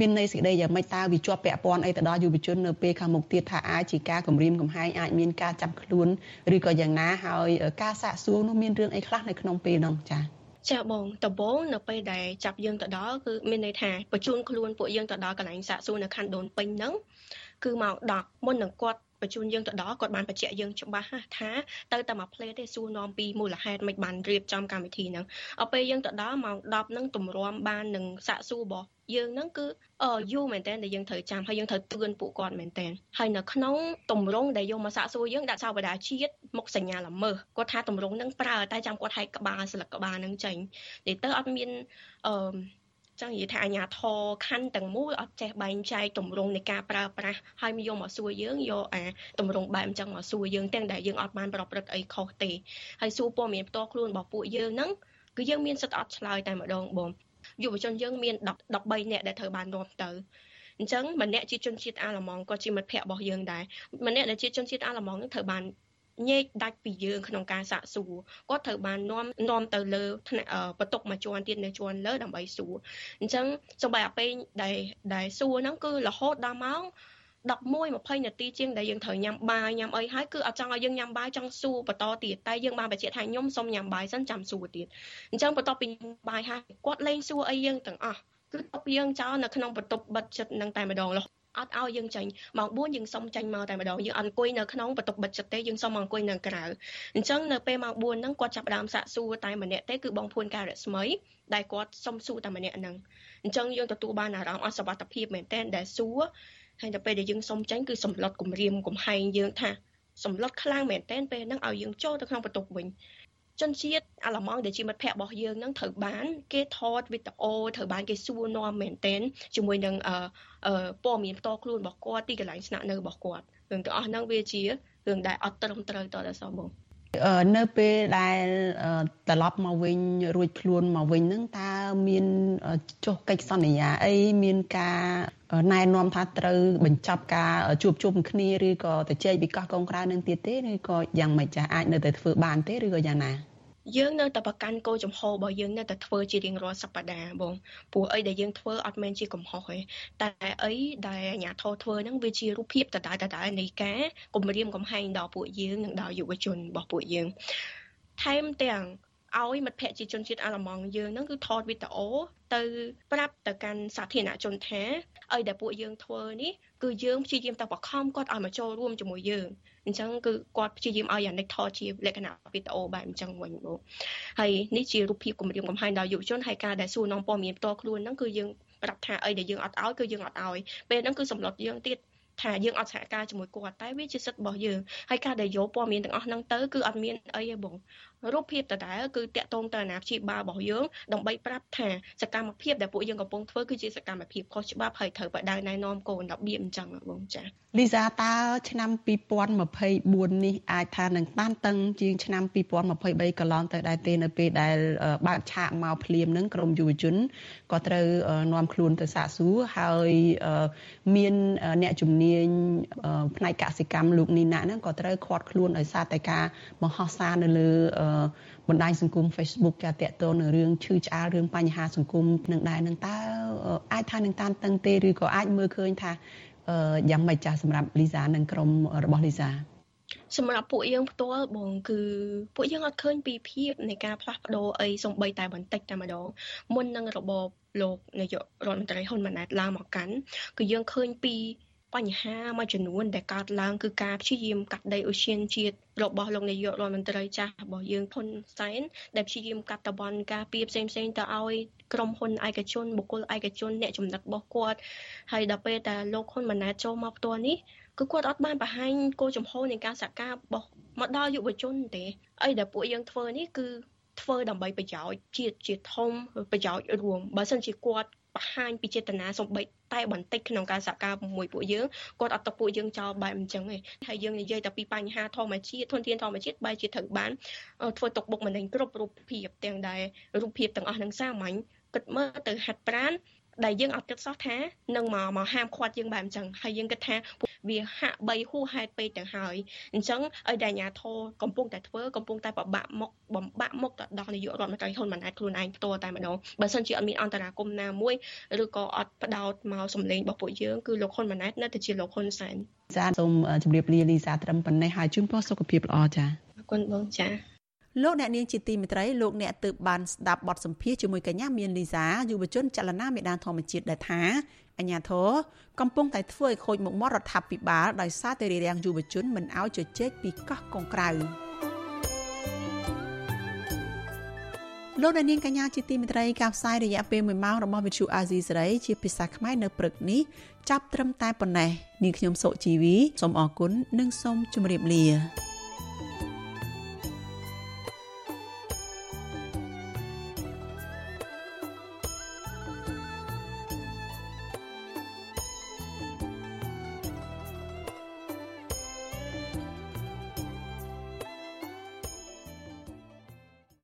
មានន័យសេចក្តីយ៉ាងម៉េចតើវាជាប់ពាក់ព័ន្ធអីទៅដល់យុវជននៅពេលខាងមុខទៀតថាអាចជាការគម្រាមកំហែងអាចមានការចាប់ខ្លួនឬក៏យ៉ាងណាហើយការសាកសួរនោះមានរឿងអីខ្លះនៅក្នុងពេលនោះចា៎ចាបងដំបងនៅពេលដែលចាប់យើងទៅដល់គឺមានន័យថាបញ្ជូនខ្លួនពួកយើងទៅដល់កន្លែងសាកសួរនៅខណ្ឌដូនពេញហ្នឹង គឺមក10មុននឹងគាត់បញ្ជូនយើងទៅដល់គាត់បានបញ្ជាក់យើងច្បាស់ថាទៅតែមួយផ្លេតទេសួរនាំពីមូលហេតុមិនបានរៀបចំកម្មវិធីហ្នឹងដល់ពេលយើងទៅដល់ម៉ោង10ហ្នឹងទម្រាំបាននឹងសាកសួររបស់យើងហ្នឹងគឺអឺយូរមែនតើដែលយើងត្រូវចាំហើយយើងត្រូវទឿនពួកគាត់មែនតើហើយនៅក្នុងតម្រងដែលយកមកសាកសួរយើងដាក់ចោលបដាជាតិមុខសញ្ញាល្មើសគាត់ថាតម្រងហ្នឹងប្រើតែចាំគាត់ហែកក្បាលស្លឹកក្បាលហ្នឹងចេញនិយាយទៅអត់មានអឺ ចឹងនិយាយថាអាញាធរខណ្ឌទាំងមូលអត់ចេះបែងចែកទម្រង់នៃការប្រើប្រាស់ហើយមកយកមកសួរយើងយកអាទម្រង់បែបអញ្ចឹងមកសួរយើងទាំងដែលយើងអត់បានប្រព្រឹត្តអីខុសទេហើយសួរព័ត៌មានផ្ទាល់ខ្លួនរបស់ពួកយើងហ្នឹងគឺយើងមានសិទ្ធិអត់ឆ្លើយតែម្ដងបងយុវជនយើងមាន10 13នាក់ដែលត្រូវបាននាំទៅអញ្ចឹងម្នាក់ជាជនជាតិអាល្លឺម៉ង់ក៏ជាមិត្តភ័ក្តិរបស់យើងដែរម្នាក់ដែលជាជនជាតិអាល្លឺម៉ង់នឹងត្រូវបាន ញែកដាច់ពីយើងក្នុងការសាកសួរគាត់ត្រូវបាននាំនាំទៅលើថ្នាក់បន្ទុកមួយជាន់ទៀតនៅជាន់លើដើម្បីសួរអញ្ចឹងសូម្បីអាពេលដែលដែលសួរហ្នឹងគឺរហូតដល់ម៉ោង11 20នាទីជាងដែលយើងត្រូវញ៉ាំបាយញ៉ាំអីហើយគឺអត់ចង់ឲ្យយើងញ៉ាំបាយចង់សួរបន្តទៀតតែយើងបានបញ្ជាក់ថាខ្ញុំសុំញ៉ាំបាយសិនចាំសួរទៀតអញ្ចឹងបន្ទាប់ពីបាយហើយគាត់លេងសួរអីយើងទាំងអស់គឺតបយើងចោលនៅក្នុងបន្ទប់បិទចិត្តនឹងតែម្ដងរហូត អត់ឲ្យយើងចេញម៉ោង4យើងសុំចេញមកតែម្ដងយើងអត់អង្គុយនៅក្នុងបន្ទប់បិទចិត្តទេយើងសុំមកអង្គុយនៅក្រៅអញ្ចឹងនៅពេលម៉ោង4ហ្នឹងគាត់ចាប់ផ្ដើមសាកសួរតែម្នាក់ទេគឺបងភួនការរស្មីដែលគាត់សុំសួរតែម្នាក់ហ្នឹងអញ្ចឹងយើងទទួលបានអារម្មណ៍អស់សុវត្ថិភាពមែនតើដែលសួរហើយដល់ពេលដែលយើងសុំចេញគឺសម្លុតគម្រាមកំហែងយើងថាសម្លុតខ្លាំងមែនតើពេលហ្នឹងឲ្យយើងចូលទៅក្នុងបន្ទប់វិញ ជនជាតិអាឡម៉ង់ដែលជាមិត្តភ័ក្តិរបស់យើងនឹងត្រូវបាន គេថតវីដេអូត្រូវបានគេសួរនាំមែនទែនជាមួយនឹងអឺព័ត៌មានផ្ទាល់ខ្លួនរបស់គាត់ទីកន្លែងស្នាក់នៅរបស់គាត់រឿងទាំងអស់ហ្នឹងវាជារឿងដែលអត់ត្រឹមត្រូវតដល់សោះបង នៅពេលដែលត្រឡប់មកវិញរួចខ្លួនមកវិញហ្នឹងតើមានចុះកិច្ចសន្យាអីមានការណែនាំថាត្រូវបញ្ចប់ការជួបជុំគ្នាឬក៏ទៅជែកវិកោះកងក្រៅនឹងទៀតទេឬក៏យ៉ាងម៉េចចាអាចនៅតែធ្វើបានទេឬក៏យ៉ាងណា យើងនៅតែប្រកាន់គោលចំហរបស់យើងនៅតែធ្វើជារៀងរាល់សប្តាហ៍បងព្រោះអីដែលយើងធ្វើអត់មែនជាកំហុសទេតែអីដែលអាញាធរធ្វើហ្នឹងវាជារូបភាពដដែលដដែលនៃការគម្រាមកំហែងដល់ពួកយើងនិងដល់យុវជនរបស់ពួកយើងថែមទាំង ឲ្យមិត្តភ័ក្តិជាជនជាតិអាល្លឺម៉ង់យើងហ្នឹងគឺថតវីដេអូទៅប្រាប់ទៅកាន់សាធារណជនថាឲ្យដែលពួកយើងធ្វើនេះគឺយើងព្យាយាមតែបខំគាត់ឲ្យមកចូលរួមជាមួយយើងអញ្ចឹងគឺគាត់ព្យាយាមឲ្យអានិកថតជាលក្ខណៈវីដេអូបែបអញ្ចឹងវិញបងហើយនេះជារូបភាពគម្រាមកំហែងដល់យុវជនហើយការដែលសួរនាំព័ត៌មានផ្ទាល់ខ្លួនហ្នឹងគឺយើងប្រាប់ថាអីដែលយើងអត់ឲ្យគឺយើងអត់ឲ្យពេលហ្នឹងគឺសម្លុតយើងទៀតថាយើងអត់សហការជាមួយគាត់តែវាជាសិទ្ធិរបស់យើងហើយការដែលយកព័ត៌មានទាំងអស់ហ្នឹងទៅគឺអត់មានអីទេបង រូបភាពដដែលគឺតាក់ទងទៅអាណាព្យាបាលរបស់យើងដើម្បីប្រាប់ថាសកម្មភាពដែលពួកយើងកំពុងធ្វើគឺជាសកម្មភាពខុសច្បាប់ហើយត្រូវបដៅណែនាំកូនរបៀបអញ្ចឹងបងចា៎លីសាតើឆ្នាំ2024នេះអាចថានឹងតានតឹងជាងឆ្នាំ2023កន្លងទៅដែរទេនៅពេលដែលបើកឆាកមកភ្លាមនឹងក្រមយុវជនក៏ត្រូវនាំខ្លួនទៅសាកសួរហើយមានអ្នកជំនាញផ្នែកកសិកម្មលោកនីណាហ្នឹងក៏ត្រូវខាត់ខ្លួនឲ្យសារតែការបង្ហោះសារនៅលើបណ្ដាញសង្គម Facebook ចាតតទៅនឹងរឿងឈឺឆ្អាលរឿងបញ្ហាសង្គមនឹងដែរនឹងតើអាចថានឹងតានតឹងទេឬក៏អាចមើលឃើញថាយ៉ាងម៉េចចាស់សម្រាប់លីសានិងក្រុមរបស់លីសាសម្រាប់ពួកយើងផ្ទាល់បងគឺពួកយើងអត់ឃើញពីភាពនៃការផ្លាស់ប្ដូរអីសំបីតែបន្តិចតែម្ដងមុននឹងរបបលោកនាយករដ្ឋមន្ត្រីហ៊ុនម៉ាណែតឡើងមកកាន់គឺយើងឃើញពី បញ្ហាមួយចំនួនដែលកើតឡើងគឺការព្យាយាមកាត់ដីអូសៀនជាតិរបស់លោកនាយករដ្ឋមន្ត្រីចាស់របស់យើងហ៊ុនសែនដែលព្យាយាមកាត់តបនការពីផ្សេងផ្សេងទៅឲ្យក្រុមហ៊ុនឯកជនបុគ្គលឯកជនអ្នកចំណិតរបស់គាត់ហើយដល់ពេលតែលោកហ៊ុនម៉ាណែតចូលមកផ្ទាល់នេះគឺគាត់អត់បានបង្ហាញគោលចំហនៃការសហការរបស់មកដល់យុវជនទេអីដែលពួកយើងធ្វើនេះគឺធ្វើដើម្បីប្រយោជន៍ជាតិជាធំប្រយោជន៍រួមបើមិនជាគាត់ បង្ហាញពីចេតនាសំបីតែបន្តិចក្នុងការសហការជាមួយពួកយើងគាត់អត់ទៅពួកយើងចោលបែបអញ្ចឹងទេហើយយើងនិយាយតែពីបញ្ហាធម្មជាតិធនធានធម្មជាតិបែរជាត្រូវបានធ្វើទុកបុកម្នេញគ្រប់រូបភាពទាំងដែលរូបភាពទាំងអស់នឹងសាមញ្ញគិតមើលទៅហាត់ប្រានដែលយើងអត់គិតសោះថានឹងមកមកហាមឃាត់យើងបែបអញ្ចឹងហើយយើងគិតថា វាហាក់បីហួសហេតុពេកទៅហើយអញ្ចឹងឲ្យតែអាញាធរកំពុងតែធ្វើកំពុងតែបបាក់មុខបំបាក់មុខទៅដល់នាយករដ្ឋមន្ត្រីហ៊ុនម៉ាណែតខ្លួនឯងផ្ទាល់តែម្ដងបើសិនជាអត់មានអន្តរាគមណាមួយឬក៏អត់ផ្ដោតមកសម្លេងរបស់ពួកយើងគឺលោកហ៊ុនម៉ាណែតនៅតែជាលោកហ៊ុនសែនចាសូមជម្រាបលាលីសាត្រឹមប៉ុណ្ណេះហើយជូនពរសុខភាពល្អចាអរគុណបងចាលោកអ្នកនាងជាទីមេត្រីលោកអ្នកទើបបានស្ដាប់បទសម្ភាសជាមួយកញ្ញាមានលីសាយុវជនចលនាមេដានធម្មជាតិដែលថា អញ្ញាធរកំពុងតែធ្វើឲ្យខូចមុខមាត់រដ្ឋាភិបាលដោយសារតែរារាំងយុវជនមិនឲ្យជជែកពីកោះកុងក្រៅលោកអ្នកនាងកញ្ញាជាទីមេត្រីការផ្សាយរយៈពេល1ម៉ោងរបស់វិទ្យុអាស៊ីសេរីជាភាសាខ្មែរនៅព្រឹកនេះចាប់ត្រឹមតែប៉ុណ្ណេះនាងខ្ញុំសុជីវីសូមអរគុណនិងសូមជម្រាបលា